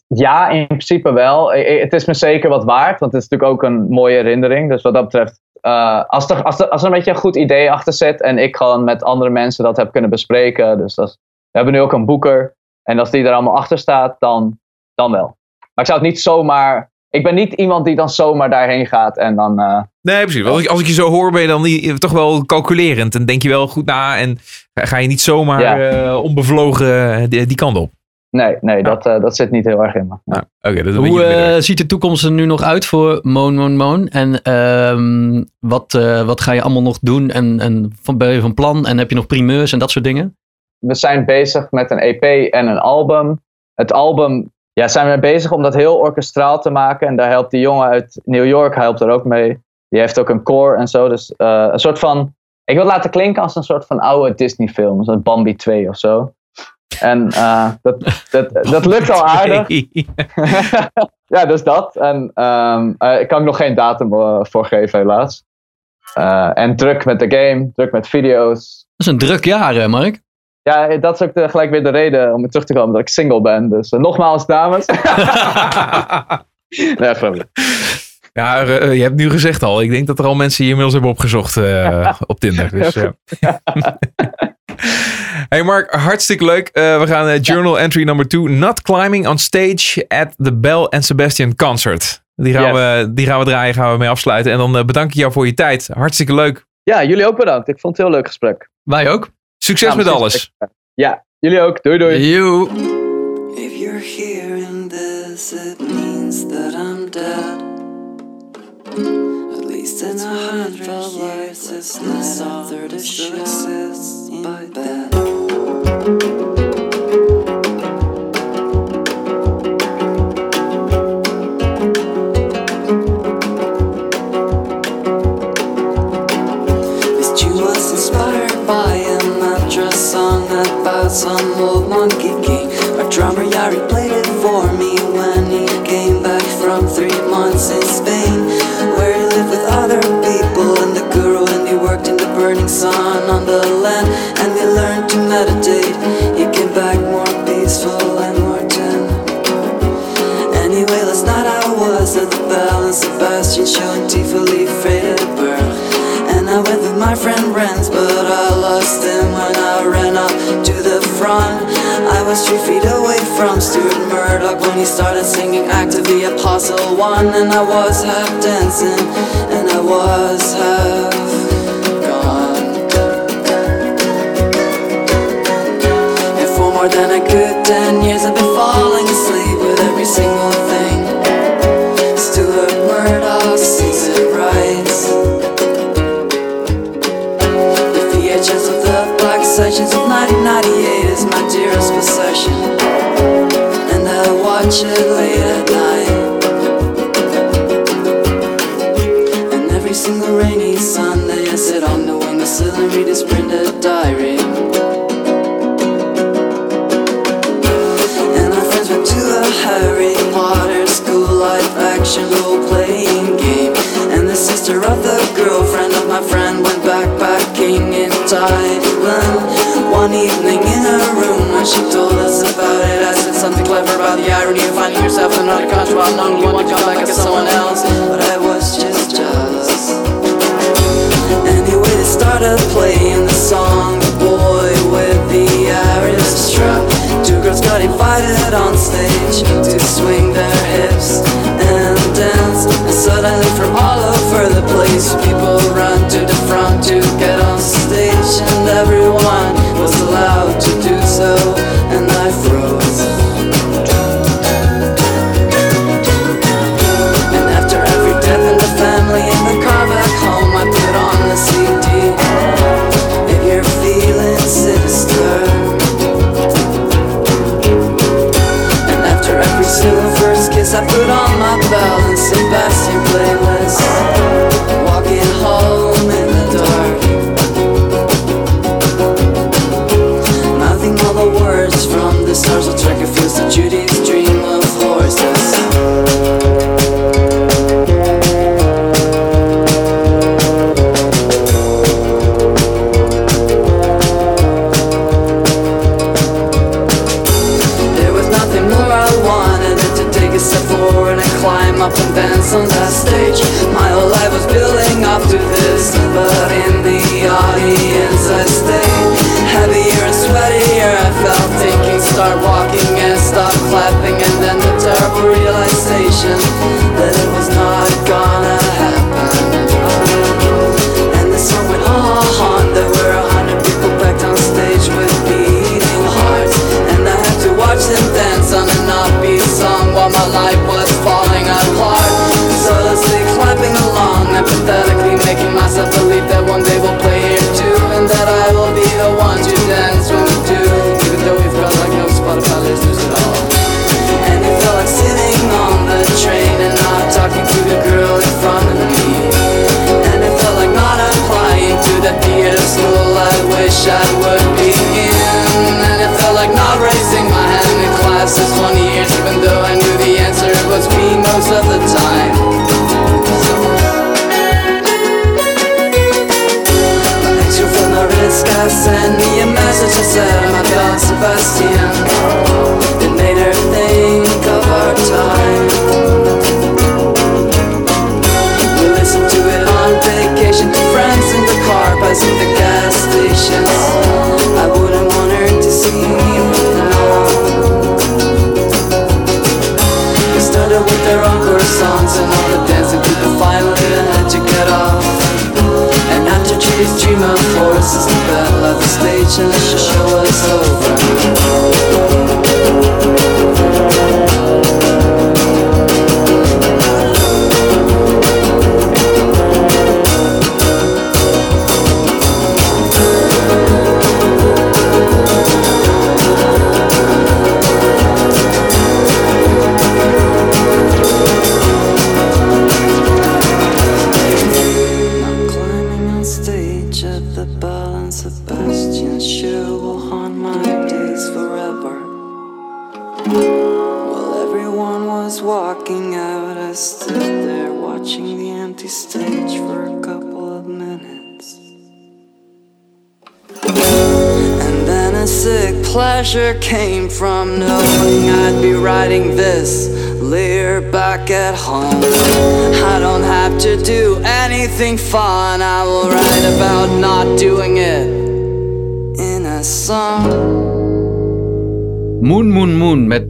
Ja, in principe wel. Het is me zeker wat waard, want het is natuurlijk ook een mooie herinnering. Dus wat dat betreft, eh, als, er, als, er, als er een beetje een goed idee achter zit en ik gewoon met andere mensen dat heb kunnen bespreken. Dus dat is- we hebben nu ook een boeker. En als die er allemaal achter staat, dan, dan wel. Maar ik zou het niet zomaar. Ik ben niet iemand die dan zomaar daarheen gaat en dan. eh, Nee, precies. Want Als ik, als ik je zo hoor, ben je dan niet, toch wel calculerend en denk je wel goed na en ga je niet zomaar Ja. eh, onbevlogen die, die kant op. nee, nee dat, eh, dat zit niet heel erg in me. Nou, Oké, dat is een Hoe eh, ziet de toekomst er nu nog uit voor Moon Moon Moon? En ehm, wat, eh, wat ga je allemaal nog doen? En, en van, ben je van plan? En heb je nog primeurs en dat soort dingen? we zijn bezig met een EP en een album. Het album ja, zijn we bezig om dat heel orkestraal te maken. En daar helpt die jongen uit New York helpt er ook mee. Die heeft ook een core en zo. Dus eh, een soort van. Ik wil het laten klinken als een soort van oude Disney-film. Zo'n Bambi 2 of zo. En eh, dat, dat, dat lukt al aardig. ja, dus dat. En ehm, eh, ik kan nog geen datum eh, voor geven, helaas. En druk met de game, druk met video's. Dat is een druk jaar, hè, Mark? Ja, dat is ook de- gelijk weer de reden om weer terug te komen dat ik single ben. Dus nogmaals, dames. nee, grapje. Ja, je hebt nu gezegd al. Ik denk dat er al mensen je inmiddels hebben opgezocht op Tinder. Dus, ja. Hey Mark, hartstikke leuk. Eh, we gaan eh, journal entry number two. Not climbing on stage at the Bell and Sebastian concert. Die gaan, Yes. we, die gaan we draaien, gaan we mee afsluiten. En dan eh, bedank ik jou voor je tijd. Hartstikke leuk. Ja, jullie ook bedankt. Ik vond het een heel leuk gesprek. Wij ook. Succes Ja, met alles. Ja, jullie ook. Doei doei. Joe. If you're hearing this, it means that I'm dead. At least in a hundred years, it's not there to show exists by was three feet away from Stuart Murdoch when he started singing Act of the Apostle One. And I was half dancing, and I was half And every single rainy Sunday, I sit on the windowsill and read his printed diary. And our friends went to Potter school live action role playing game. And the sister of the girlfriend of my friend went backpacking in Thailand. One evening in her room when she told us about it, I said something clever about the irony of finding yourself in another country while knowing you want to come back as someone else. But I was just jealous. Anyway, they started playing the song The Boy with the Irish Strap. Two girls got invited on stage to swing their hips and dance. And suddenly, from all over the place, people run to the front to get on stage, and everyone allowed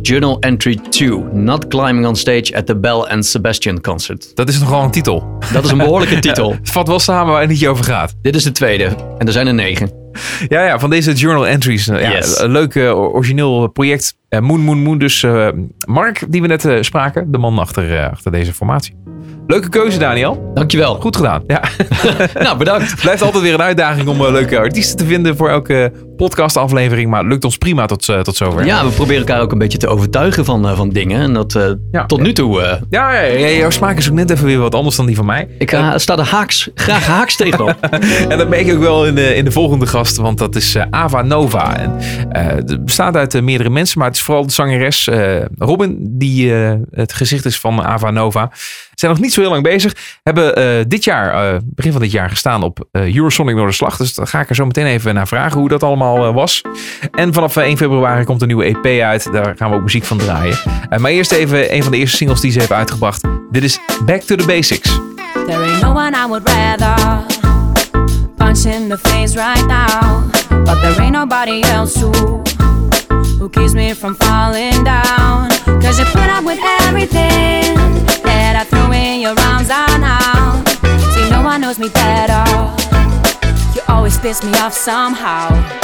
Journal Entry 2. Not climbing on stage at the Bell and Sebastian concert. Dat is nogal een titel. Dat is een behoorlijke titel. Het vat wel samen waar het niet over gaat. Dit is de tweede. En er zijn er negen. Ja, ja, van deze journal entries. Ja, Yes. Een leuk eh, origineel project. Eh, Moon Moon Moon. Dus eh, Mark, die we net eh, spraken. De man achter, eh, achter deze formatie. Leuke keuze, Daniel. Dankjewel. Goed gedaan. Ja. Nou, bedankt. Blijft altijd weer een uitdaging om eh, leuke artiesten te vinden voor elke podcastaflevering. Maar het lukt ons prima tot, eh, tot zover. Ja, we proberen elkaar ook een beetje te overtuigen van, eh, van dingen. En dat eh, Ja. tot nu toe. Ja, ja, ja, jouw smaak is ook net even weer wat anders dan die van mij. ik sta er haaks, graag haaks tegenop. En dat merk ik ook wel in de, in de volgende gast, want dat is Ava Nova. En, het bestaat uit meerdere mensen, maar het is vooral de zangeres Robin die het gezicht is van Ava Nova. Ze zijn nog niet zo heel lang bezig. Hebben dit jaar, begin van dit jaar, gestaan op Eurosonic Noorderslag. Dus daar ga ik er zo meteen even naar vragen hoe dat allemaal eh, was. En vanaf eh, 1 februari komt een nieuwe EP uit. Daar gaan we ook muziek van draaien. Eh, maar eerst even een van de eerste singles die ze heeft uitgebracht. Dit is Back to the Basics. There ain't no one I would rather punch in the face right now. But there ain't nobody else who who keeps me from falling down. Cause you put up with everything that I threw in your arms are now. See, no one knows me better. You always piss me off somehow.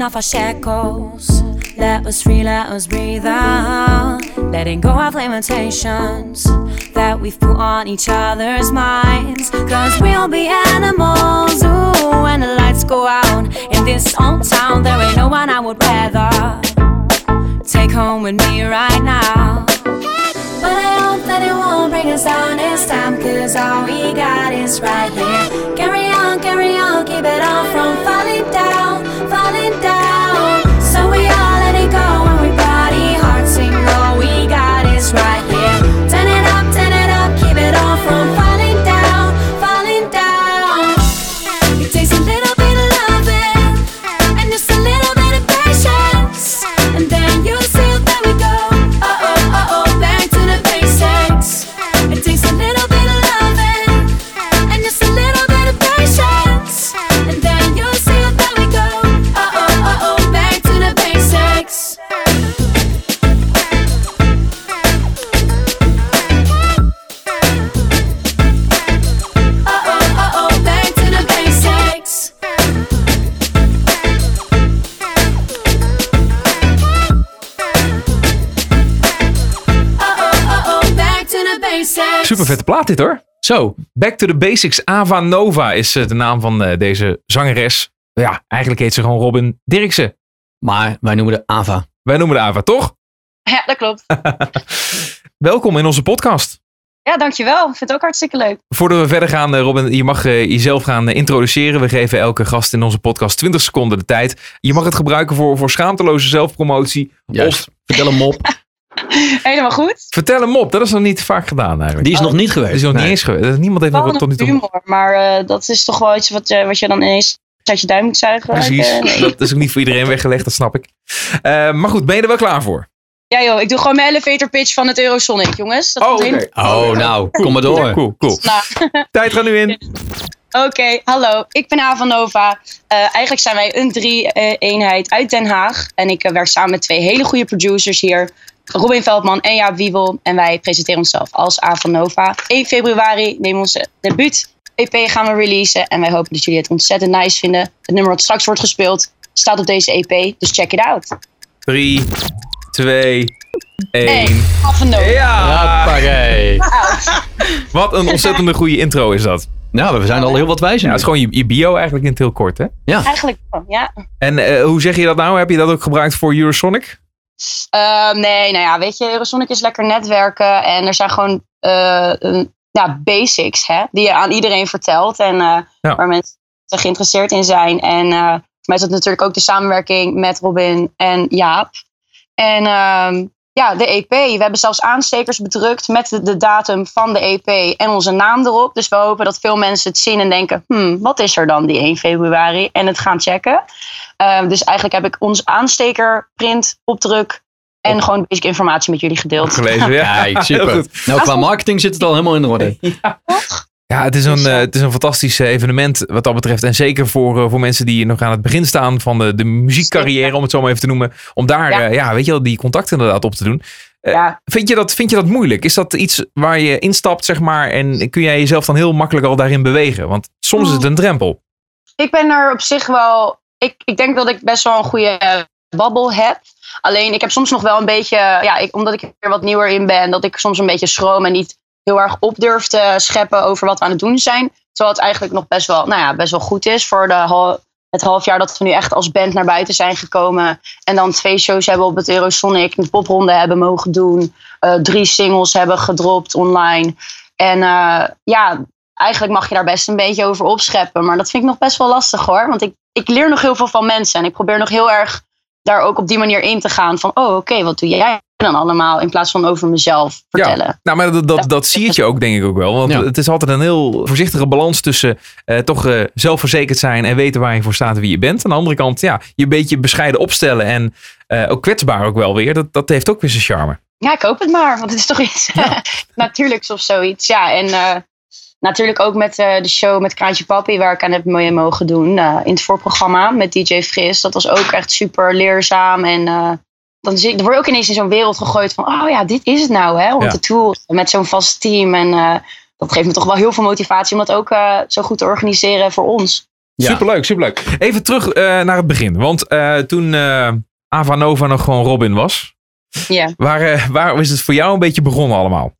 Off our shackles. Let us free, let us breathe out. Letting go of limitations that we've put on each other's minds. Cause we'll be animals. Ooh, when the lights go out in this old town, there ain't no one I would rather take home with me right now. But I hope that it won't us down this time. Cause all we got is right here. Carry on, carry on, keep it on from falling down, falling down. So we all let it go when we party hard. Sing all we got is right here. Dit hoor. Zo, Back to the Basics. Ava Nova is eh, de naam van eh, deze zangeres. Ja, eigenlijk heet ze gewoon Robin Dirksen. maar wij noemen de Ava. Wij noemen de Ava, toch? Ja, dat klopt. Welkom in onze podcast. Ja, dankjewel. Ik vind het ook hartstikke leuk. Voordat we verder gaan, eh, Robin, je mag eh, jezelf gaan introduceren. We geven elke gast in onze podcast 20 seconden de tijd. Je mag het gebruiken voor, voor schaamteloze zelfpromotie. Juist. Vertel hem op. Helemaal goed. Vertel hem op, dat is nog niet vaak gedaan eigenlijk. Die is nog niet Dat geweest. is nog Nee. niet eens geweest. Niemand heeft nog tot nu toe. humor, maar eh, dat is toch wel iets wat, je- wat je dan ineens uit je duim moet zuigen. Precies, Ik, eh, nee. dat is ook niet voor iedereen weggelegd, dat snap ik. Eh, maar goed, ben je er wel klaar voor? Ja joh, ik doe gewoon mijn elevator pitch van het Eurosonic, jongens. Dat Oh. Oh, nou, kom maar door. Cool, cool. Nou, Tijd gaat nu in. Oké, hallo. Ik ben Ava Nova. Eh, eigenlijk zijn wij een drie-eenheid uit Den Haag. En ik werk samen met twee hele goede producers hier. Robin Veldman en Jaap Wiebel. En wij presenteren onszelf als A van Nova. 1 februari nemen we onze debuut EP gaan we releasen. En wij hopen dat jullie het ontzettend nice vinden. Het nummer wat straks wordt gespeeld staat op deze EP. Dus check it out. 3, 2, 1. Hey, A van Nova. Ja! Hoppakee. Wat een ontzettende goede intro is dat. Nou, we zijn al heel wat wijzer. Ja, het is gewoon je, je bio eigenlijk in het heel kort, hè? Eigenlijk wel, ja. En eh, hoe zeg je dat nou? Heb je dat ook gebruikt voor Eurosonic? Ehm, nee, nou ja, weet je, Eurosonic is lekker netwerken. En er zijn gewoon eh, ja, basics hè, die je aan iedereen vertelt. En eh, Ja. waar mensen geïnteresseerd in zijn. En eh, voor mij is dat natuurlijk ook de samenwerking met Robin en Jaap. En ehm, ja, de EP. We hebben zelfs aanstekers bedrukt met de, de datum van de EP en onze naam erop. Dus we hopen dat veel mensen het zien en denken: hmm, wat is er dan die 1 februari? En het gaan checken. Ehm, dus eigenlijk heb ik ons aansteker, print, opdruk en gewoon basic informatie met jullie gedeeld. Gelezen, ja. Kijk, Heel super. Nou, qua marketing zit het al helemaal in orde. Ja, het is, een, eh, het is een fantastisch eh, evenement wat dat betreft. En zeker voor, eh, voor mensen die nog aan het begin staan van de, de muziekcarrière, om het zo maar even te noemen. Om daar, Ja. ja. ja, weet je wel, die contacten inderdaad op te doen. Ja. Vind je, dat, vind je dat moeilijk? Is dat iets waar je instapt, zeg maar, en kun jij jezelf dan heel makkelijk al daarin bewegen? Want soms is het een drempel. Ik ben er op zich wel. Ik, ik denk dat ik best wel een goede babbel heb. Alleen ik heb soms nog wel een beetje. Ja, ik, omdat ik er wat nieuwer in ben, dat ik soms een beetje schroom en niet heel erg op durf te scheppen over wat we aan het doen zijn. Terwijl het eigenlijk nog best wel, nou ja, best wel goed is voor de het half jaar dat we nu echt als band naar buiten zijn gekomen. En dan twee shows hebben op het Eurosonic, een popronde hebben mogen doen. eh, drie singles hebben gedropt online. En eh, ja, eigenlijk mag je daar best een beetje over opscheppen. Maar dat vind ik nog best wel lastig hoor. Want ik, ik leer nog heel veel van mensen. En ik probeer nog heel erg daar ook op die manier in te gaan. Van, oh oké, wat doe jij dan allemaal? In plaats van over mezelf vertellen. Nou, maar dat, dat, dat zie je ook denk ik ook wel. Want Ja. het is altijd een heel voorzichtige balans tussen eh, toch eh, zelfverzekerd zijn en weten waar je voor staat en wie je bent. Aan de andere kant, ja, je een beetje bescheiden opstellen en eh, ook kwetsbaar ook wel weer. Dat, dat heeft ook weer zijn charme. Ja, ik hoop het maar. Want het is toch iets natuurlijks of zoiets. Ja, en eh, natuurlijk ook met eh, de show met Kraantje Papi, waar ik aan heb mee mogen doen. eh, in het voorprogramma met DJ Fris. Dat was ook echt super leerzaam. En eh, dan, zie, dan word je ook ineens in zo'n wereld gegooid van, oh ja, dit is het nou, hè? Om Ja. te toeren met zo'n vast team. En eh, dat geeft me toch wel heel veel motivatie om dat ook eh, zo goed te organiseren voor ons. Ja. Superleuk, superleuk. Even terug eh, naar het begin. Want eh, toen eh Ava Nova nog gewoon Robin was, Ja. waar, eh, waar is het voor jou een beetje begonnen allemaal?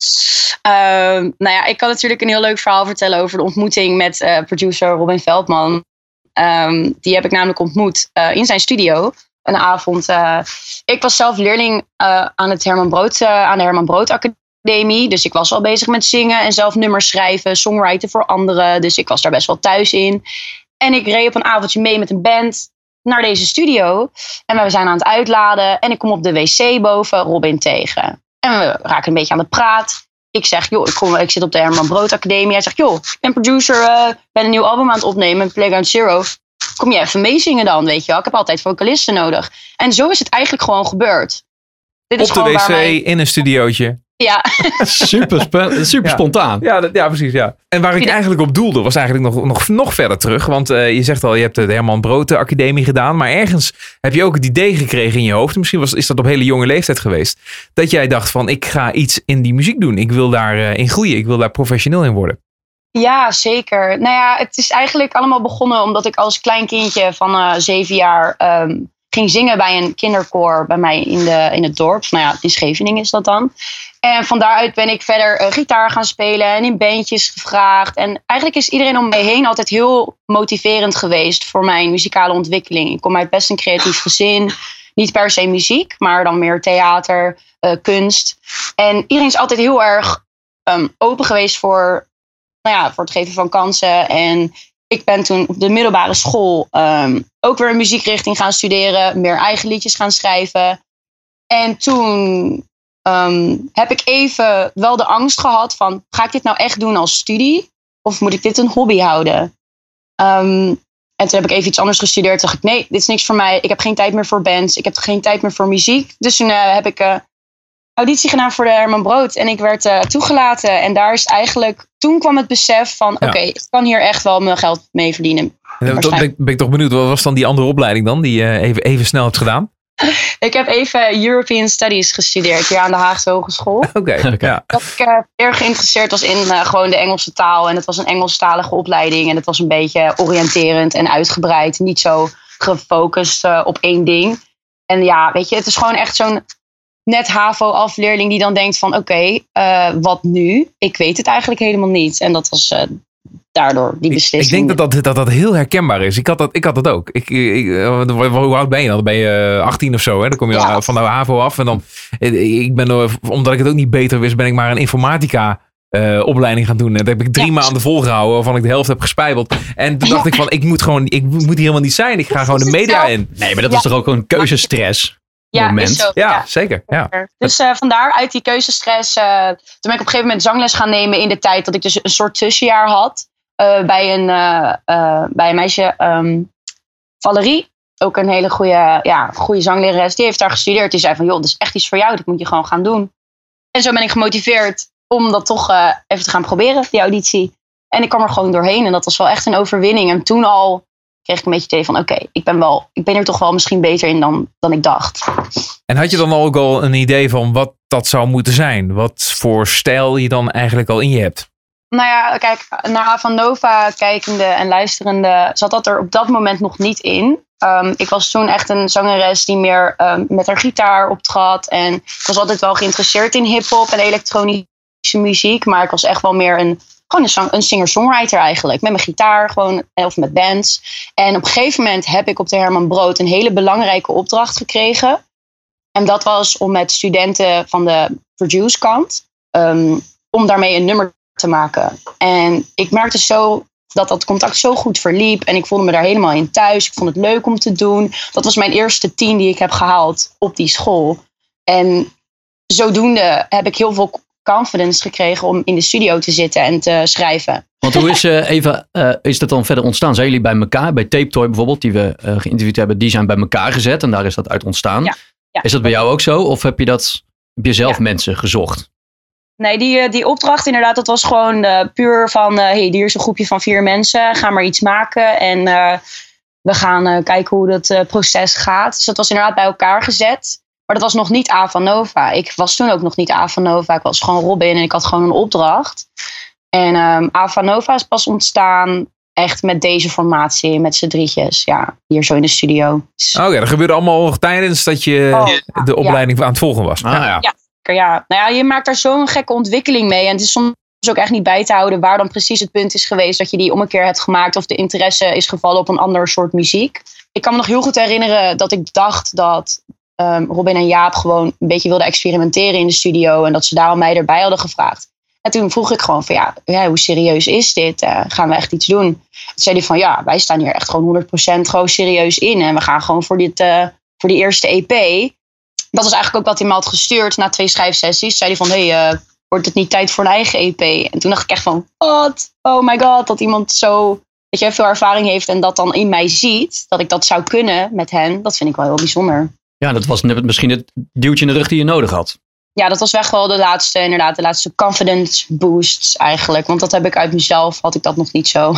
Ehm, nou ja, ik kan natuurlijk een heel leuk verhaal vertellen over de ontmoeting met eh, producer Robin Veldman. Ehm, die heb ik namelijk ontmoet eh, in zijn studio. Een avond. ik was zelf leerling aan, het Herman Brood, aan de Herman Brood Academie. Dus ik was al bezig met zingen en zelf nummers schrijven, songwriten voor anderen. Dus ik was daar best wel thuis in. En ik reed op een avondje mee met een band naar deze studio. En we zijn aan het uitladen. En ik kom op de wc boven Robin tegen. En we raken een beetje aan de praat ik zeg, joh, ik, kom, ik zit op de Herman Brood Academie. Hij zegt, joh, ik ben producer, eh, ben een nieuw album aan het opnemen, Playground Zero. Kom je even meezingen dan, weet je wel? Ik heb altijd vocalisten nodig. En zo is het eigenlijk gewoon gebeurd. Dit is Op de wc, in een studiootje. Ja, Super, super Ja. spontaan. Ja, dat, ja, precies. Ja. En waar ik eigenlijk op doelde, was eigenlijk nog, nog, nog verder terug. Want eh, je zegt al, je hebt de Herman Brood Academie gedaan. Maar ergens heb je ook het idee gekregen in je hoofd. Misschien was, is dat op hele jonge leeftijd geweest. Dat jij dacht van, ik ga iets in die muziek doen. Ik wil daarin in groeien. Ik wil daar professioneel in worden. ja, zeker. Nou ja, het is eigenlijk allemaal begonnen omdat ik als klein kindje van eh, zeven jaar ehm, ging zingen bij een kinderkoor bij mij in, de, in het dorp. Nou ja, in Scheveningen is dat dan. En van daaruit ben ik verder eh, gitaar gaan spelen en in bandjes gevraagd. En eigenlijk is iedereen om mij heen altijd heel motiverend geweest voor mijn muzikale ontwikkeling. Ik kom uit best een creatief gezin. Niet per se muziek, maar dan meer theater, eh, kunst. En iedereen is altijd heel erg ehm, open geweest voor, nou ja, voor het geven van kansen. En ik ben toen op de middelbare school ehm, ook weer een muziekrichting gaan studeren. Meer eigen liedjes gaan schrijven. En toen ehm, heb ik even wel de angst gehad van... ga ik dit nou echt doen als studie? Of moet ik dit een hobby houden? Ehm, en toen heb ik even iets anders gestudeerd. Dacht ik, nee, dit is niks voor mij. Ik heb geen tijd meer voor bands. Ik heb geen tijd meer voor muziek. Dus toen eh, heb ik eh, auditie gedaan voor de Herman Brood. En ik werd eh, toegelaten. En daar is eigenlijk... Toen kwam het besef van... Ja. oké, ik kan hier echt wel mijn geld mee verdienen. En dan ben, ben ik toch benieuwd, wat was dan die andere opleiding dan? Die je even, even snel hebt gedaan? ik heb even European Studies gestudeerd hier aan de Haagse Hogeschool. Oké. Dat ik eh, erg geïnteresseerd was in eh, gewoon de Engelse taal. En het was een Engelstalige opleiding. En het was een beetje oriënterend en uitgebreid. Niet zo gefocust eh, op één ding. En ja, weet je, het is gewoon echt zo'n net HAVO-afleerling die dan denkt van... Oké, eh, wat nu? Ik weet het eigenlijk helemaal niet. En dat was eh, daardoor die beslissing. ik denk dat dat, dat dat heel herkenbaar is. Ik had dat, ik had dat ook. Ik, ik, eh, hoe oud ben je dan? Dan ben je eh, 18 of zo. Hè? Dan kom je Ja. van de HAVO af. En dan, ik ben, omdat ik het ook niet beter wist, ben ik maar een informatica eh, opleiding gaan doen. En dat heb ik drie Ja. maanden volgehouden, waarvan ik de helft heb gespijbeld. En toen dacht ik van, ik moet gewoon, ik moet hier helemaal niet zijn. Ik ga gewoon de media in. Nee, maar dat was toch ook een keuzestress ja, moment? is zo. Ja, zeker. Ja. Dus eh, vandaar uit die keuzestress. eh, toen ben ik op een gegeven moment zangles gaan nemen in de tijd dat ik dus een soort tussenjaar had. eh, bij, een, bij een meisje, ehm, Valerie. Ook een hele goede, ja, goede zanglerares. Die heeft daar gestudeerd. Die zei van, joh, dat is echt iets voor jou. Dat moet je gewoon gaan doen. En zo ben ik gemotiveerd om dat toch even te gaan proberen, die auditie. En ik kwam er gewoon doorheen. En dat was wel echt een overwinning. En toen al kreeg ik een beetje het idee van, oké, ik ben wel, ik ben er toch wel misschien beter in dan, dan ik dacht. En had je dan ook al een idee van wat dat zou moeten zijn? Wat voor stijl je dan eigenlijk al in je hebt? Nou ja, kijk, naar Avanova kijkende en luisterende zat dat er op dat moment nog niet in. Ehm, ik was toen echt een zangeres die meer ehm, met haar gitaar optrad. En ik was altijd wel geïnteresseerd in hip-hop en elektronische muziek. Maar ik was echt wel meer een, gewoon een, singer-songwriter eigenlijk. Met mijn gitaar gewoon, eh, of met bands. En op een gegeven moment heb ik op de Herman Brood een hele belangrijke opdracht gekregen. En dat was om met studenten van de produce kant, ehm, om daarmee een nummer te maken. En ik merkte zo dat dat contact zo goed verliep. En ik voelde me daar helemaal in thuis. Ik vond het leuk om te doen. Dat was mijn eerste tien die ik heb gehaald op die school. En zodoende heb ik heel veel confidence gekregen om in de studio te zitten en te schrijven. Want hoe is, eh, even, eh, is dat dan verder ontstaan? Zijn jullie bij elkaar, bij Tape Toy bijvoorbeeld, die we eh, geïnterviewd hebben, die zijn bij elkaar gezet en daar is dat uit ontstaan? Ja, ja. Is dat bij jou ook zo? Of heb je, dat, heb je zelf Ja. mensen gezocht? Nee, die, die opdracht inderdaad, dat was gewoon puur van... hey, hier is een groepje van vier mensen, ga maar iets maken. En we gaan kijken hoe dat proces gaat. Dus dat was inderdaad bij elkaar gezet. Maar dat was nog niet Avanova. Ik was toen ook nog niet Avanova. Ik was gewoon Robin en ik had gewoon een opdracht. En ehm Avanova is pas ontstaan echt met deze formatie, met z'n drietjes. Ja, hier zo in de studio. Dus- Oh ja, dat gebeurde allemaal tijdens dat je Oh, de opleiding aan het volgen was. Ah, ja. Ja. ja, nou ja, je maakt daar zo'n gekke ontwikkeling mee. En het is soms ook echt niet bij te houden waar dan precies het punt is geweest dat je die ommekeer hebt gemaakt of de interesse is gevallen op een ander soort muziek. Ik kan me nog heel goed herinneren dat ik dacht dat ehm, Robin en Jaap gewoon een beetje wilden experimenteren in de studio en dat ze daarom mij erbij hadden gevraagd. En toen vroeg ik gewoon van ja, ja hoe serieus is dit? Eh, gaan we echt iets doen? Toen zei hij van ja, wij staan hier echt gewoon 100% gewoon serieus in en we gaan gewoon voor, dit, eh, voor die eerste EP dat was eigenlijk ook wat hij me had gestuurd na twee schrijfsessies. Zei hij van, hé, hey, eh, wordt het niet tijd voor een eigen EP? En toen dacht ik echt van, wat? Oh my god, dat iemand zo, weet je, veel ervaring heeft en dat dan in mij ziet, dat ik dat zou kunnen met hen, dat vind ik wel heel bijzonder. Ja, dat was net misschien het duwtje in de rug die je nodig had. Ja, dat was echt wel de laatste, inderdaad, de laatste confidence boosts eigenlijk. Want dat heb ik uit mezelf, had ik dat nog niet zo.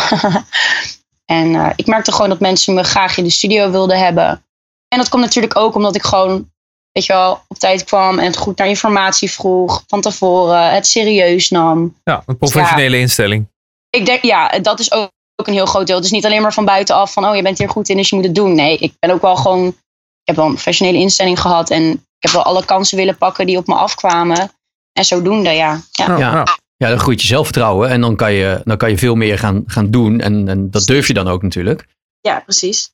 en eh, ik merkte gewoon dat mensen me graag in de studio wilden hebben. En dat komt natuurlijk ook omdat ik gewoon, weet je wel, op tijd kwam en goed naar informatie vroeg van tevoren, het serieus nam. Ja, een professionele instelling. Ik denk, ja, dat is ook, ook een heel groot deel. Het is niet alleen maar van buitenaf van, oh, je bent hier goed in, dus je moet het doen. Nee, ik ben ook wel gewoon, heb wel een professionele instelling gehad en ik heb wel alle kansen willen pakken die op me afkwamen. En zodoende, ja. ja. Ja. Ja, dan groeit je zelfvertrouwen en dan kan je, dan kan je veel meer gaan, gaan doen. En, en dat durf je dan ook natuurlijk. Ja, precies.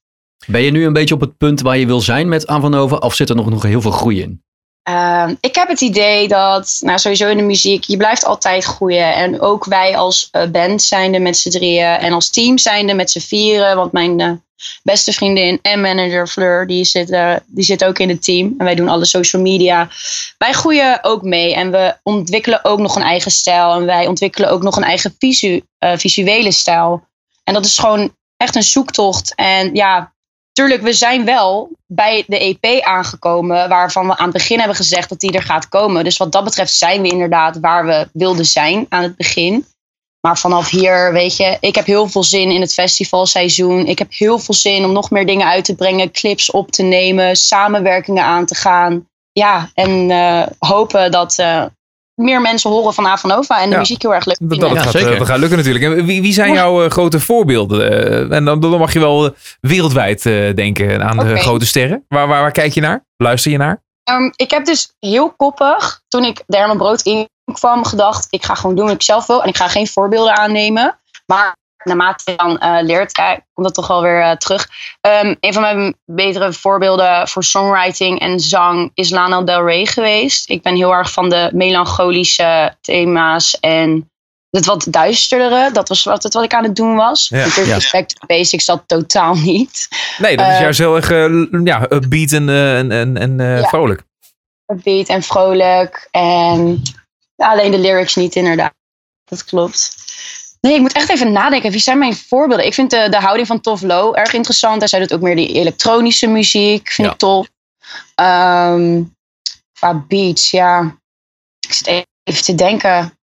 Ben je nu een beetje op het punt waar je wil zijn met Avanova? Of zit er nog, nog heel veel groei in? Ehm, ik heb het idee dat, nou sowieso in de muziek, je blijft altijd groeien. En ook wij als eh, band zijnde met z'n drieën en als team zijnde met z'n vieren. Want mijn eh, beste vriendin en manager Fleur, die zit, eh, die zit ook in het team. En wij doen alle social media. Wij groeien ook mee en we ontwikkelen ook nog een eigen stijl. En wij ontwikkelen ook nog een eigen visu, visuele stijl. En dat is gewoon echt een zoektocht. En ja, tuurlijk, we zijn wel bij de EP aangekomen, waarvan we aan het begin hebben gezegd dat die er gaat komen. Dus wat dat betreft zijn we inderdaad waar we wilden zijn aan het begin. Maar vanaf hier, weet je, ik heb heel veel zin in het festivalseizoen. Ik heb heel veel zin om nog meer dingen uit te brengen, clips op te nemen, samenwerkingen aan te gaan. Ja, en eh, hopen dat eh, meer mensen horen van Avanova en de Ja. muziek heel erg leuk Dat, vinden. dat, Ja, gaat, zeker. eh, dat gaat lukken natuurlijk. En wie, wie zijn jouw eh, grote voorbeelden? Eh, en dan, dan mag je wel wereldwijd eh, denken aan de grote sterren. Waar, waar, waar kijk je naar? Luister je naar? Ehm, ik heb dus heel koppig, toen ik de Herman Brood in kwam, gedacht: ik ga gewoon doen wat ik zelf wil en ik ga geen voorbeelden aannemen. Maar naarmate je dan eh, leert, eh, komt dat toch wel weer eh, terug. Ehm, een van mijn betere voorbeelden voor songwriting en zang is Lana Del Rey geweest. Ik ben heel erg van de melancholische thema's en het wat duisterdere. Dat was wat, het wat ik aan het doen was. Ja. Natuurlijk, Ja. respect basics dat totaal niet. Nee, dat is juist heel erg ja, upbeat en, en, en, Ja. vrolijk. upbeat en vrolijk. En alleen de lyrics niet, inderdaad. Dat klopt. Nee, ik moet echt even nadenken. Wie zijn mijn voorbeelden? Ik vind de, de houding van Tof Low erg interessant. Hij zei dat ook meer die elektronische muziek. Vind Ja. ik tof. Ehm, qua beats, ja. Ik zit even te denken.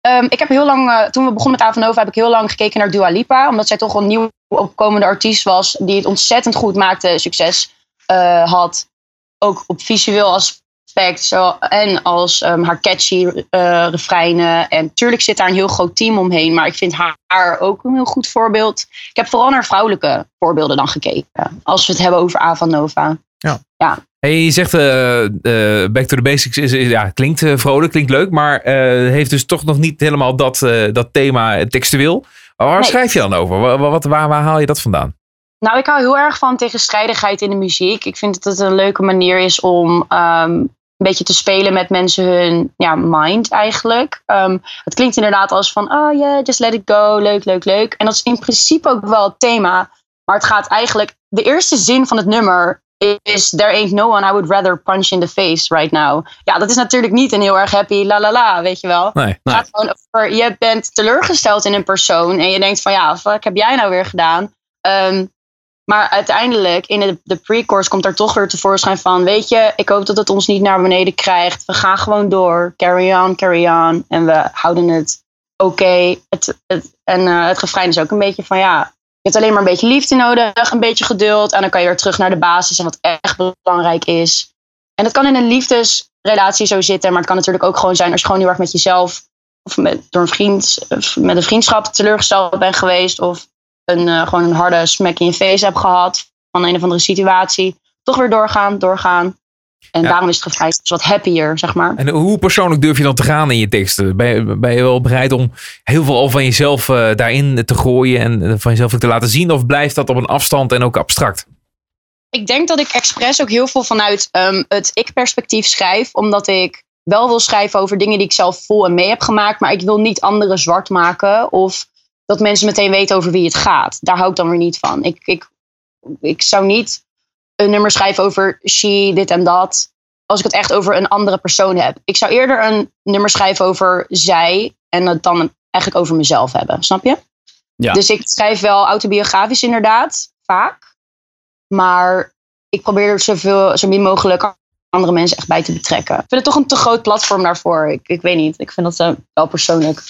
Ehm, ik heb heel lang, eh, toen we begonnen met Avanova, heb ik heel lang gekeken naar Dua Lipa. Omdat zij toch een nieuw opkomende artiest was. Die het ontzettend goed maakte, succes eh, had. Ook op visueel aspect. Zo, en als ehm, haar catchy eh refreinen. En tuurlijk zit daar een heel groot team omheen. Maar ik vind haar ook een heel goed voorbeeld. Ik heb vooral naar vrouwelijke voorbeelden dan gekeken. Als we het hebben over Avanova. Hey, je zegt eh, eh, Back to the Basics is, is- ja, klinkt vrolijk, klinkt leuk, maar eh, heeft dus toch nog niet helemaal dat, eh, dat thema textueel. Waar Nee. schrijf je dan over? Wa- wa- Wat, waar, waar haal je dat vandaan? Nou, ik hou heel erg van tegenstrijdigheid in de muziek. Ik vind dat het een leuke manier is om ehm, een beetje te spelen met mensen hun ja, mind eigenlijk. Ehm, het klinkt inderdaad als van, oh yeah, just let it go, leuk, leuk, leuk. En dat is in principe ook wel het thema. Maar het gaat eigenlijk, de eerste zin van het nummer is, there ain't no one I would rather punch in the face right now. Ja, dat is natuurlijk niet een heel erg happy la la la, weet je wel. Nee. Het gaat gewoon over, je bent teleurgesteld in een persoon en je denkt van ja, wat heb jij nou weer gedaan? Ehm, maar uiteindelijk in de, de pre-course komt er toch weer tevoorschijn van, weet je, ik hoop dat het ons niet naar beneden krijgt. We gaan gewoon door, carry on, carry on. En we houden het oké. Het, en eh, het refrein is ook een beetje van ja, je hebt alleen maar een beetje liefde nodig, een beetje geduld. En dan kan je weer terug naar de basis en wat echt belangrijk is. En dat kan in een liefdesrelatie zo zitten, maar het kan natuurlijk ook gewoon zijn als je gewoon heel erg met jezelf of met, door een vriend, met een vriendschap teleurgesteld bent geweest. Of een, eh, gewoon een harde smack in je face hebt gehad van een of andere situatie. Toch weer doorgaan, doorgaan. En Ja. daarom is het dus wat happier, zeg maar. En hoe persoonlijk durf je dan te gaan in je teksten? Ben je, ben je wel bereid om heel veel al van jezelf eh, daarin te gooien en eh, van jezelf ook te laten zien? Of blijft dat op een afstand en ook abstract? Ik denk dat ik expres ook heel veel vanuit ehm, het ik-perspectief schrijf. Omdat ik wel wil schrijven over dingen die ik zelf voel en mee heb gemaakt. Maar ik wil niet anderen zwart maken. Of dat mensen meteen weten over wie het gaat. Daar hou ik dan weer niet van. Ik, ik, ik zou niet een nummer schrijven over she, dit en dat. Als ik het echt over een andere persoon heb. Ik zou eerder een nummer schrijven over zij. En het dan eigenlijk over mezelf hebben. Snap je? Ja. Dus ik schrijf wel autobiografisch inderdaad. Vaak. Maar ik probeer er zoveel, zo min mogelijk andere mensen echt bij te betrekken. Ik vind het toch een te groot platform daarvoor. Ik, ik weet niet. Ik vind dat eh, wel persoonlijk.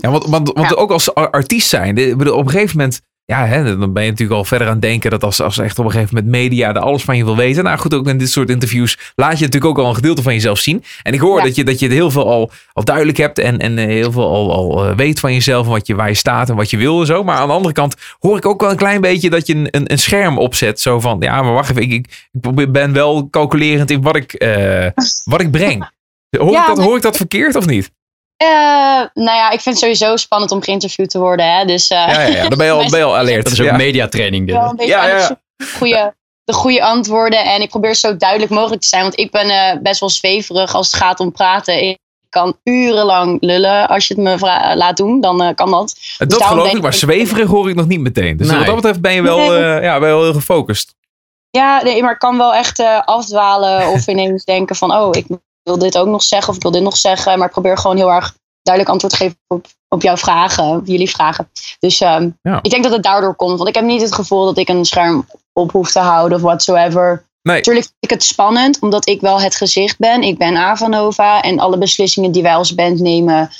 Ja, want, want, want Ja. ook als ar- artiest zijn, bedoel, op een gegeven moment, ja, hè, dan ben je natuurlijk al verder aan het denken dat als, als echt op een gegeven moment media er alles van je wil weten. Nou goed, ook in dit soort interviews laat je natuurlijk ook al een gedeelte van jezelf zien. En ik hoor Ja. dat, je, dat je het heel veel al, al duidelijk hebt en, en eh, heel veel al, al eh, weet van jezelf wat je, waar je staat en wat je wil en zo. Maar aan de andere kant hoor ik ook wel een klein beetje dat je een, een, een scherm opzet. Zo van, ja, maar wacht even, ik, ik, ben wel calculerend in wat ik, eh, wat ik breng. Hoor, Ja, ik dat, hoor ik dat verkeerd of niet? Eh, nou ja, ik vind het sowieso spannend om geïnterviewd te worden. Hè? Dus, eh, Ja, ja, ja. Dan ben je al, ben je al alert. Dat is ook ja. mediatraining dit. wel een beetje Ja, ja. goede, de goede antwoorden. En ik probeer zo duidelijk mogelijk te zijn. Want ik ben eh, best wel zweverig als het gaat om praten. Ik kan urenlang lullen. Als je het me laat doen, dan kan dat. Dat daarom geloof ik, maar zweverig hoor ik nog niet meteen. Dus Nee. wat dat betreft ben je wel, Nee. eh, ja, ben je wel heel gefocust. Ja, nee, maar ik kan wel echt eh, afdwalen. Of ineens denken van, oh, ik wil dit ook nog zeggen. Of ik wil dit nog zeggen. Maar ik probeer gewoon heel erg duidelijk antwoord te geven op, op jouw vragen. Op jullie vragen. Dus ehm, Ja. ik denk dat het daardoor komt. Want ik heb niet het gevoel dat ik een scherm op hoef te houden of whatsoever. Nee. Natuurlijk vind ik het spannend, omdat ik wel het gezicht ben. Ik ben Avanova en alle beslissingen die wij als band nemen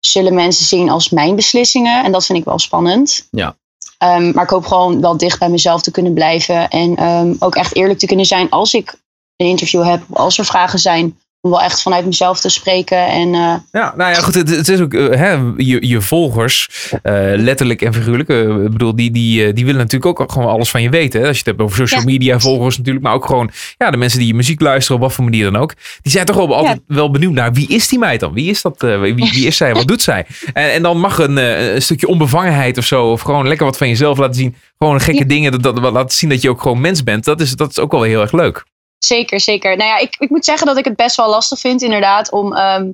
zullen mensen zien als mijn beslissingen. En dat vind ik wel spannend. Ja. Ehm, maar ik hoop gewoon wel dicht bij mezelf te kunnen blijven. En ehm, ook echt eerlijk te kunnen zijn als ik een interview heb. Als er vragen zijn. Om wel echt vanuit mezelf te spreken. En eh, Ja, nou ja, goed. Het, het is ook eh, hè, je, je volgers, eh, letterlijk en figuurlijk. ik bedoel, die, die, die willen natuurlijk ook gewoon alles van je weten. Hè? Als je het hebt over social Ja. media volgers natuurlijk. Maar ook gewoon ja, de mensen die je muziek luisteren, op wat voor manier dan ook. Die zijn toch wel altijd wel benieuwd naar wie is die meid dan? Wie is dat? wie, wie is zij? Wat doet zij? En, en dan mag een, een stukje onbevangenheid of zo. Of gewoon lekker wat van jezelf laten zien. Gewoon gekke Ja. dingen. Dat, dat, laten zien dat je ook gewoon mens bent. Dat is, dat is ook wel heel erg leuk. Zeker, zeker. Nou ja, ik, ik moet zeggen dat ik het best wel lastig vind, inderdaad, om ehm,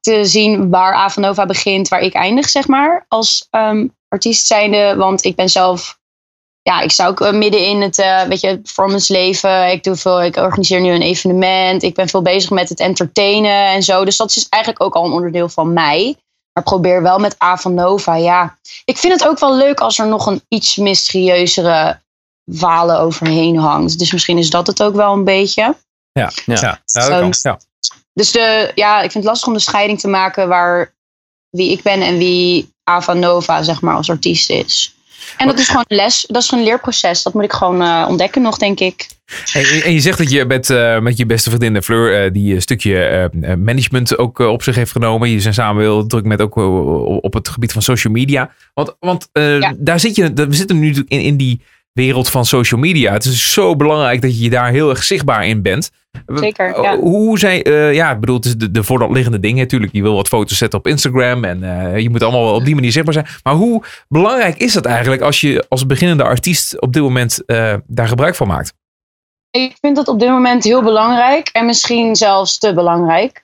te zien waar Avanova begint, waar ik eindig, zeg maar, als ehm, artiest zijnde. Want ik ben zelf, ja, ik sta ook eh, midden in het, eh, weet je, performance leven. Ik doe veel, ik organiseer nu een evenement. Ik ben veel bezig met het entertainen en zo. Dus dat is eigenlijk ook al een onderdeel van mij. Maar probeer wel met Avanova, ja. Ik vind het ook wel leuk als er nog een iets mysterieuzere walen overheen hangt. Dus misschien is dat het ook wel een beetje. Ja, Ja. ja. dat kan. ja. Dus de, ja, ik vind het lastig om de scheiding te maken waar wie ik ben en wie Avanova, zeg maar, als artiest is. En dat is gewoon een les, dat is gewoon een leerproces. Dat moet ik gewoon eh, ontdekken nog, denk ik. En, en je zegt dat je met, eh, met je beste vriendin Fleur eh, die een stukje management ook op zich heeft genomen. Je zijn samen heel druk met ook op het gebied van social media. Want, want eh, Ja. daar zit je, we zitten nu in, in die wereld van social media. Het is zo belangrijk dat je je daar heel erg zichtbaar in bent. Zeker, Eh, ja. Hoe zijn, eh, ja, ik bedoel, de, de voorliggende dingen natuurlijk. Je wil wat foto's zetten op Instagram en eh, je moet allemaal wel op die manier zichtbaar zijn. Maar hoe belangrijk is dat eigenlijk als je als beginnende artiest op dit moment daar gebruik van maakt? Ik vind dat op dit moment heel belangrijk en misschien zelfs te belangrijk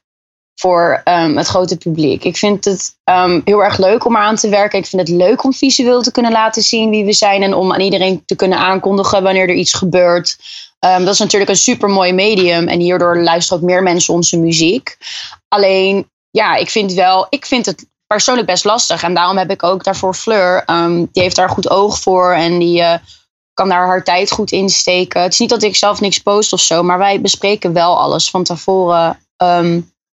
voor ehm, het grote publiek. Ik vind het ehm, heel erg leuk om eraan te werken. Ik vind het leuk om visueel te kunnen laten zien wie we zijn en om aan iedereen te kunnen aankondigen wanneer er iets gebeurt. Ehm, dat is natuurlijk een super mooi medium en hierdoor luisteren ook meer mensen onze muziek. Alleen, ja, ik vind wel, ik vind het persoonlijk best lastig en daarom heb ik ook daarvoor Fleur. die heeft daar goed oog voor en die eh, kan daar haar tijd goed in steken. Het is niet dat ik zelf niks post of zo, maar wij bespreken wel alles van tevoren.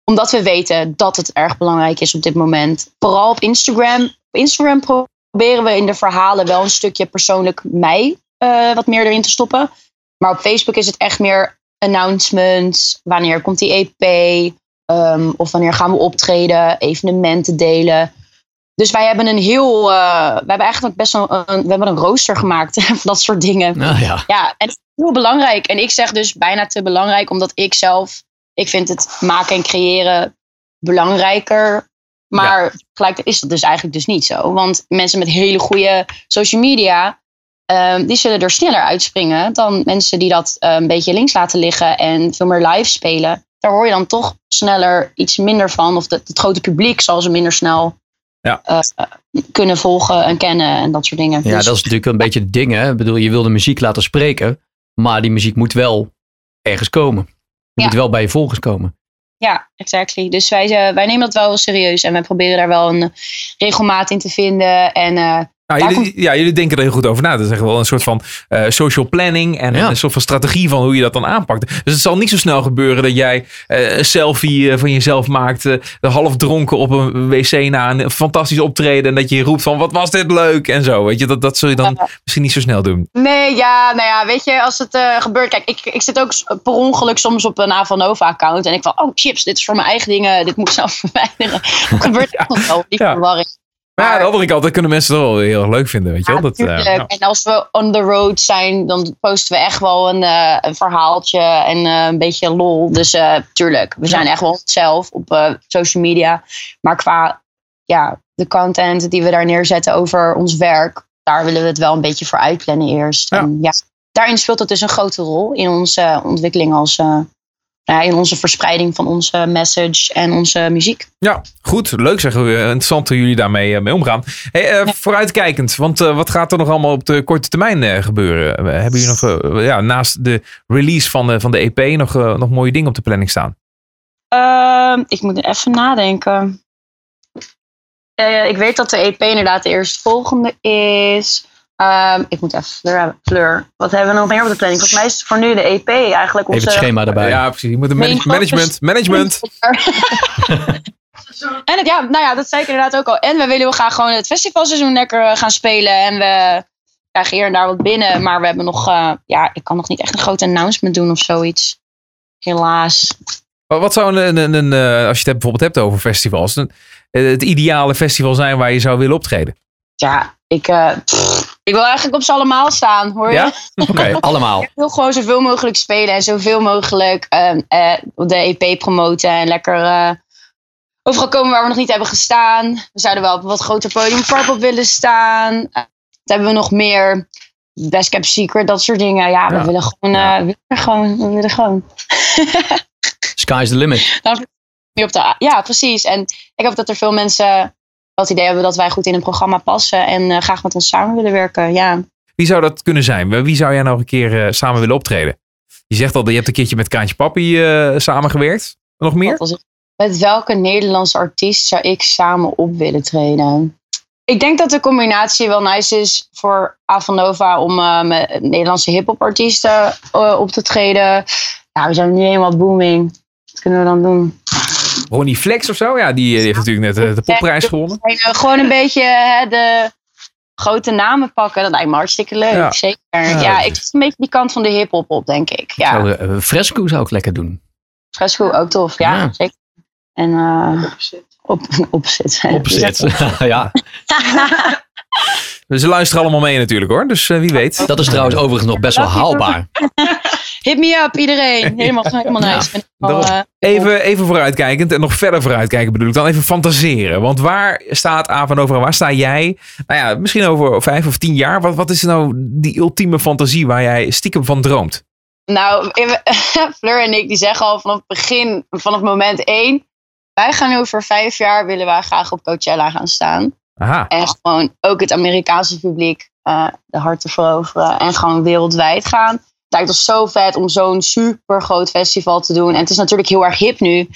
Omdat we weten dat het erg belangrijk is op dit moment. Vooral op Instagram. Op Instagram proberen we in de verhalen wel een stukje persoonlijk mij eh, wat meer erin te stoppen. Maar op Facebook is het echt meer announcements. Wanneer komt die EP? ehm, of wanneer gaan we optreden? Evenementen delen. Dus wij hebben een heel. eh, we hebben eigenlijk best wel een, we hebben een rooster gemaakt van dat soort dingen. Nou ja. Ja, en het is heel belangrijk. En ik zeg dus bijna te belangrijk, omdat ik zelf, ik vind het maken en creëren belangrijker. Maar gelijk is dat dus eigenlijk dus niet zo. Want mensen met hele goede social media, ehm, die zullen er sneller uitspringen dan mensen die dat eh, een beetje links laten liggen en veel meer live spelen. Daar hoor je dan toch sneller iets minder van. Of het, het grote publiek zal ze minder snel Ja. eh, kunnen volgen en kennen en dat soort dingen. Ja, Dus- dat is natuurlijk een beetje het ding. Hè? Ik bedoel, je wil de muziek laten spreken, maar die muziek moet wel ergens komen. Ja. moet wel bij je volgers komen. Ja, exactly. Dus wij, eh, wij nemen dat wel serieus en wij proberen daar wel een regelmaat in te vinden. En eh, Nou, jullie, ja, jullie denken er heel goed over na. Dat is echt wel een soort van eh, social planning en Ja. een soort van strategie van hoe je dat dan aanpakt. Dus het zal niet zo snel gebeuren dat jij eh, een selfie eh, van jezelf maakt, eh, half dronken op een wc na een fantastisch optreden en dat je roept van wat was dit leuk en zo. Weet je, dat, dat zul je dan misschien niet zo snel doen. nee, ja, nou ja, weet je, als het gebeurt. Kijk, ik, ik zit ook per ongeluk soms op een Avanova-account en ik van, oh chips, dit is voor mijn eigen dingen, dit moet ik zelf verwijderen. Dat gebeurt echt wel, die Ja. verwarring. Maar aan de andere kant, dat kunnen mensen toch wel heel erg leuk vinden, weet je wel. Ja, Dat, eh, ja. En als we on the road zijn, dan posten we echt wel een, eh, een verhaaltje en eh, een beetje lol. Dus tuurlijk, we zijn echt wel onszelf op social media. Maar qua ja, de content die we daar neerzetten over ons werk, daar willen we het wel een beetje voor uitplannen eerst. Ja. En ja, daarin speelt het dus een grote rol in onze ontwikkeling als... ja, in onze verspreiding van onze message en onze muziek. Ja, goed. Leuk zeggen we. Interessant hoe jullie daarmee eh, mee omgaan. Hey, eh, Ja. Vooruitkijkend, want eh, wat gaat er nog allemaal op de korte termijn gebeuren? Hebben jullie nog, ja, naast de release van de, van de EP, nog, nog mooie dingen op de planning staan? Ehm, ik moet even nadenken. Ik weet dat de EP inderdaad de eerstvolgende is. Ehm, ik moet even Fleur, Fleur. Wat hebben we nog meer op de planning? Volgens mij is voor nu de EP eigenlijk Even onze... het schema erbij. Ja, precies. Je moet een manage- management. Management. En het, ja, nou ja, dat zei ik inderdaad ook al. En we willen heel graag gewoon het festivalseizoen lekker eh, gaan spelen. En we krijgen hier en daar wat binnen. Maar we hebben nog, eh, ja, ik kan nog niet echt een groot announcement doen of zoiets. Helaas. Wat zou een, een, een, eh, als je het bijvoorbeeld hebt over festivals, een- het ideale festival zijn waar je zou willen optreden? Ja, ik, eh, pff, ik wil eigenlijk op ze allemaal staan, hoor je? Ja? Oké. Allemaal. Ik wil gewoon zoveel mogelijk spelen en zoveel mogelijk ehm, eh, de EP promoten en lekker eh, overal komen waar we nog niet hebben gestaan. We zouden wel op een wat groter podium op willen staan. Wat hebben we nog meer? Best Kept Secret, dat soort dingen. Ja, we Ja. willen gewoon, we willen gewoon, we willen gewoon. Sky's the limit. Op de, ja, precies. En ik hoop dat er veel mensen wel het idee hebben dat wij goed in het programma passen en eh, graag met ons samen willen werken. Ja. Wie zou dat kunnen zijn? Wie zou jij nog een keer eh, samen willen optreden? Je zegt al, je hebt een keertje met Kraantje Papi eh, samengewerkt. Nog meer? Met welke Nederlandse artiest zou ik samen op willen treden? Ik denk dat de combinatie wel nice is voor Avanova om met Nederlandse hip-hop artiesten op te treden. Ja, we zijn nu helemaal booming. Wat kunnen we dan doen? Ronnie Flex of zo? Ja, die, die heeft natuurlijk net eh, de popprijs gewonnen. En, eh, gewoon een beetje hè, de grote namen pakken. Dat lijkt me hartstikke leuk. Ja. Zeker. Ja, ik zit een beetje die kant van de hip-hop op, denk ik. Ja, Zou, eh, fresco zou ik lekker doen. Fresco ook tof. Ja, Ja. zeker. En eh op, opzet. Opzet. ja, Ze luisteren allemaal mee natuurlijk hoor. Dus eh, wie weet. dat is trouwens overigens nog best wel haalbaar. Hit me up, iedereen. Helemaal, helemaal nice. Wel, daarom. eh, Even, even vooruitkijkend en nog verder vooruitkijken bedoel ik dan. Even fantaseren. Want waar staat Avanova? Waar sta jij? Nou ja, misschien over vijf of tien jaar. Wat, wat is nou die ultieme fantasie waar jij stiekem van droomt? nou, Fleur en ik die zeggen al vanaf het begin, vanaf moment één. Wij gaan over vijf jaar willen wij graag op Coachella gaan staan. Aha. En gewoon ook het Amerikaanse publiek eh, de harten veroveren. En gewoon wereldwijd gaan. Het lijkt ons zo vet om zo'n super groot festival te doen. En het is natuurlijk heel erg hip nu.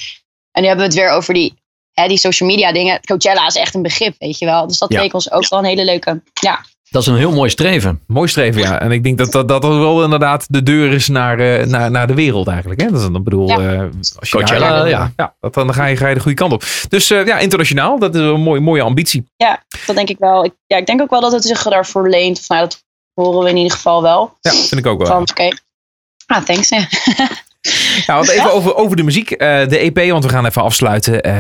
En nu hebben we het weer over die, hè, die social media dingen. Coachella is echt een begrip, weet je wel. Dus dat Ja. leek ons ook wel een hele leuke. Ja, Dat is een heel mooi streven. Mooi streven, ja. En ik denk dat dat, dat wel inderdaad de deur is naar, eh, naar, naar de wereld eigenlijk. Hè? Dat is dan, bedoel, Ja. eh, als je Coachella, daar- ja. ja dat, dan ga je, ga je de goede kant op. Dus eh, ja, internationaal, dat is een mooie, mooie ambitie. dat denk ik wel. Ik, ja, ik denk ook wel dat het zich daarvoor leent. Of nou, dat horen we in ieder geval wel. Ja, vind ik ook wel. Van, oké. Ah, thanks. Ja. Want even over, over de muziek. Eh, de EP, want we gaan even afsluiten. Eh,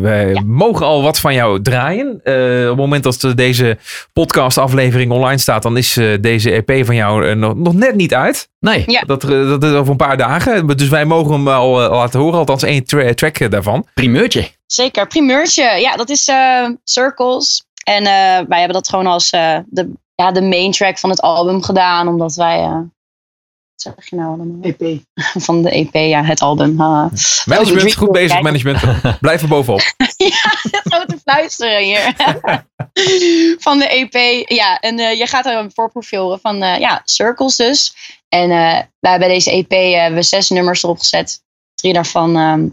we mogen al wat van jou draaien. Eh, op het moment dat de- deze podcast-aflevering online staat, dan is eh, deze EP van jou nog, nog net niet uit. Nee, Ja. Dat, dat is over een paar dagen. Dus wij mogen hem al laten horen, althans één tra- track daarvan. primeurtje. Zeker, primeurtje. Ja, dat is eh, Circles. En eh, wij hebben dat gewoon als eh, de, ja, de main track van het album gedaan. Omdat wij... wat zeg je nou allemaal? EP. Van de EP, ja, het album. Management, Oh, goed bezig, kijk. management. Blijf er bovenop. ja, zo te fluisteren hier. van de EP. Ja, en eh, je gaat er een voorproefje horen van eh, ja, Circles dus. En eh wij hebben deze EP eh, hebben we zes nummers erop gezet. Drie daarvan ehm,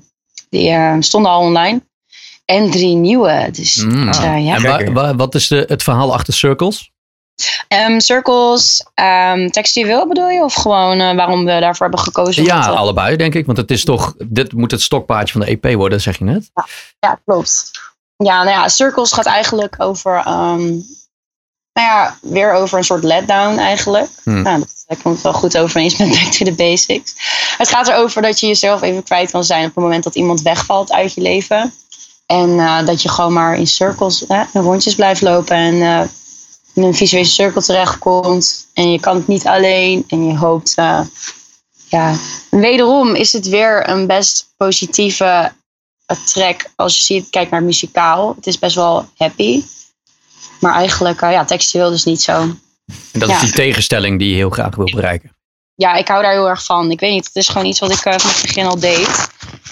die, eh, stonden al online. En drie nieuwe. Dus Mm. ja. En wa- wa- wat is de, het verhaal achter Circles? Ehm, circles, um, textueel bedoel je? Of gewoon eh, waarom we daarvoor hebben gekozen? Ja, allebei denk ik. Want het is toch, dit moet het stokpaardje van de EP worden, zeg je net. ja, klopt. Ja, nou ja, Circles gaat eigenlijk over, ehm, nou ja, weer over een soort letdown eigenlijk. Hmm. Nou, dat, dat komt wel goed overeen met Back to the Basics. Het gaat erover dat je jezelf even kwijt kan zijn op het moment dat iemand wegvalt uit je leven. En eh, dat je gewoon maar in cirkels, rondjes blijft lopen en eh, in een visuele cirkel terechtkomt. En je kan het niet alleen en je hoopt, eh, ja. Wederom is het weer een best positieve eh, track als je ziet, kijkt naar het muzikaal. Het is best wel happy. Maar eigenlijk, eh, ja, textueel dus niet zo. En dat Ja. is die tegenstelling die je heel graag wil bereiken. Ja, ik hou daar heel erg van. Ik weet niet, het is gewoon iets wat ik eh, vanaf het begin al deed.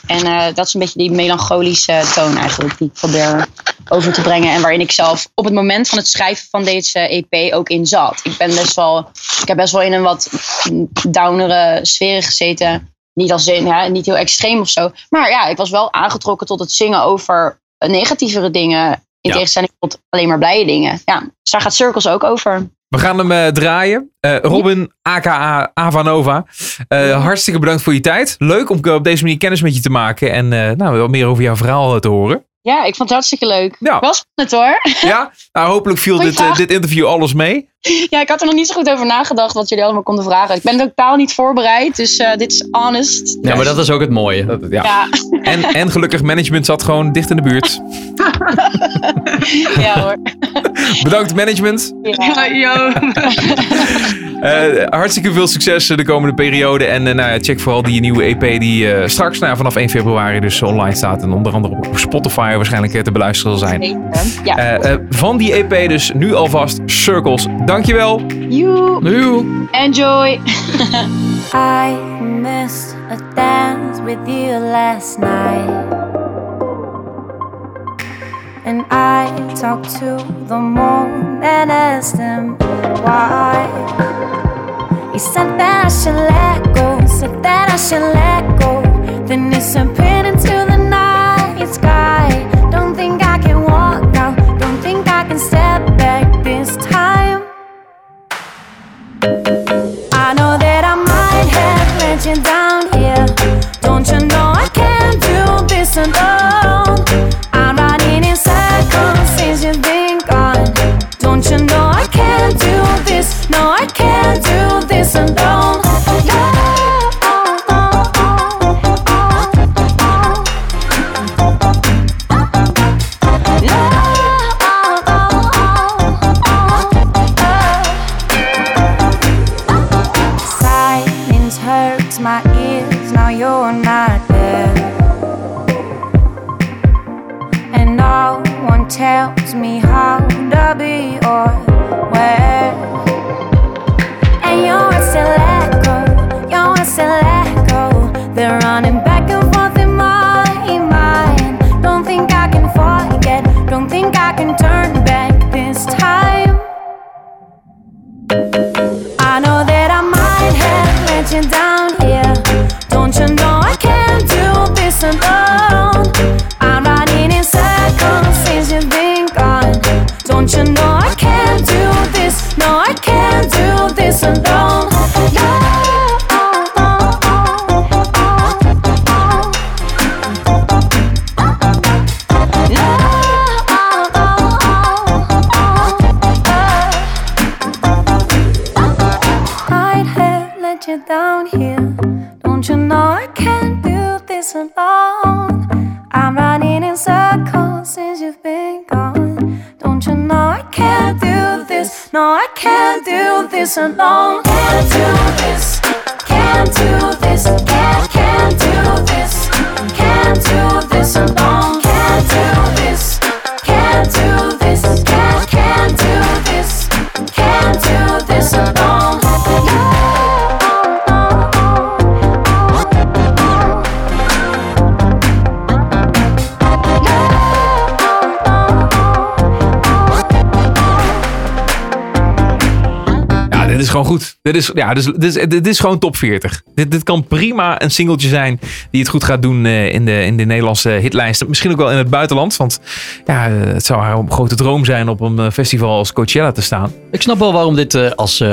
En eh, dat is een beetje die melancholische toon eigenlijk die ik probeer over te brengen. En waarin ik zelf op het moment van het schrijven van deze EP ook in zat. Ik ben best wel, ik heb best wel in een wat downere sfeer gezeten. Niet als in, ja, niet heel extreem of zo. Maar ja, ik was wel aangetrokken tot het zingen over negatievere dingen. In Ja. tegenstelling tot alleen maar blije dingen. Ja, dus daar gaat Circles ook over. We gaan hem eh, draaien. Eh, Robin, aka Avanova. eh, hartstikke bedankt voor je tijd. Leuk om op deze manier kennis met je te maken. En nou, wat meer over jouw verhaal te horen. Ja, ik vond het hartstikke leuk. Ja. Wel spannend hoor. Ja? Nou, hopelijk viel Goeie dit, eh, dit interview alles mee. Ja, ik had er nog niet zo goed over nagedacht wat jullie allemaal konden vragen. Ik ben totaal niet voorbereid, dus eh, dit is honest. Ja, maar dat is ook het mooie. Dat- ja. Ja, En, en gelukkig, management zat gewoon dicht in de buurt. ja hoor. Bedankt management. Ja. yo. Eh, hartstikke veel succes de komende periode. En eh, nou ja, check vooral die nieuwe EP die eh, straks nou, vanaf 1 februari dus online staat. En onder andere op Spotify waarschijnlijk eh, te beluisteren zal zijn. Ja. Eh, eh, van die EP dus nu alvast Circles. Dankjewel. You enjoy. I missed a dance with you last night. And I talk to the moon and asked him why. He said that I should let go, said that I should let go. Then disappeared into the night sky. Don't think I can walk now, don't think I can step back this time. Do this I can't do this alone. Can't do this. Can't do this. Can't, gewoon goed. Dit is, ja, dit is, dit is, dit is gewoon top 40. Dit, dit kan prima een singeltje zijn die het goed gaat doen eh, in, de, in de Nederlandse hitlijsten. Misschien ook wel in het buitenland. Want ja, het zou haar een grote droom zijn op een eh, festival als Coachella te staan. Ik snap wel waarom dit eh, als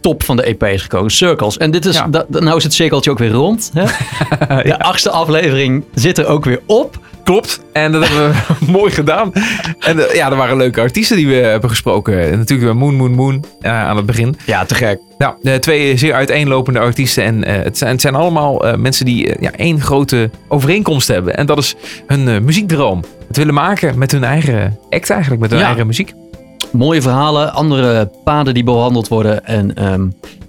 top van de EP is gekozen. Circles. En dit is, Ja. da- nou is het cirkeltje ook weer rond. Hè? De achtste aflevering zit er ook weer op. Klopt. En dat hebben we mooi gedaan. En eh, ja, er waren leuke artiesten die we hebben gesproken. En natuurlijk weer Moon Moon Moon eh, aan het begin. Ja, te gek. Nou, eh, twee zeer uiteenlopende artiesten. En eh, het, zijn, het zijn allemaal eh, mensen die eh, ja, één grote overeenkomst hebben. En dat is hun eh, muziekdroom. Het willen maken met hun eigen act eigenlijk. Met hun Ja. eigen muziek. Mooie verhalen, andere paden die behandeld worden. En ehm,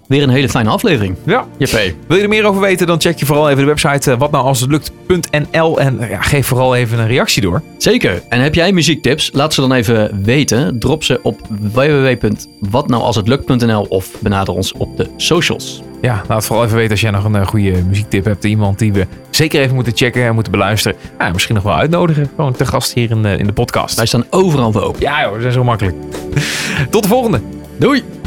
weer een hele fijne aflevering. Ja. JP. Wil je er meer over weten, dan check je vooral even de website eh, watnoualshetlukt.nl. En eh, ja, geef vooral even een reactie door. Zeker. En heb jij muziektips? Laat ze dan even weten. Drop ze op www.watnoualshetlukt.nl of benader ons op de socials. Ja, laat vooral even weten als jij nog een eh, goede muziektip hebt. Iemand die we zeker even moeten checken en moeten beluisteren. Ja, misschien nog wel uitnodigen. Gewoon te gast hier in, eh, in de podcast. Wij staan overal voor open. Ja joh, dat is zo makkelijk. Tot de volgende. Doei!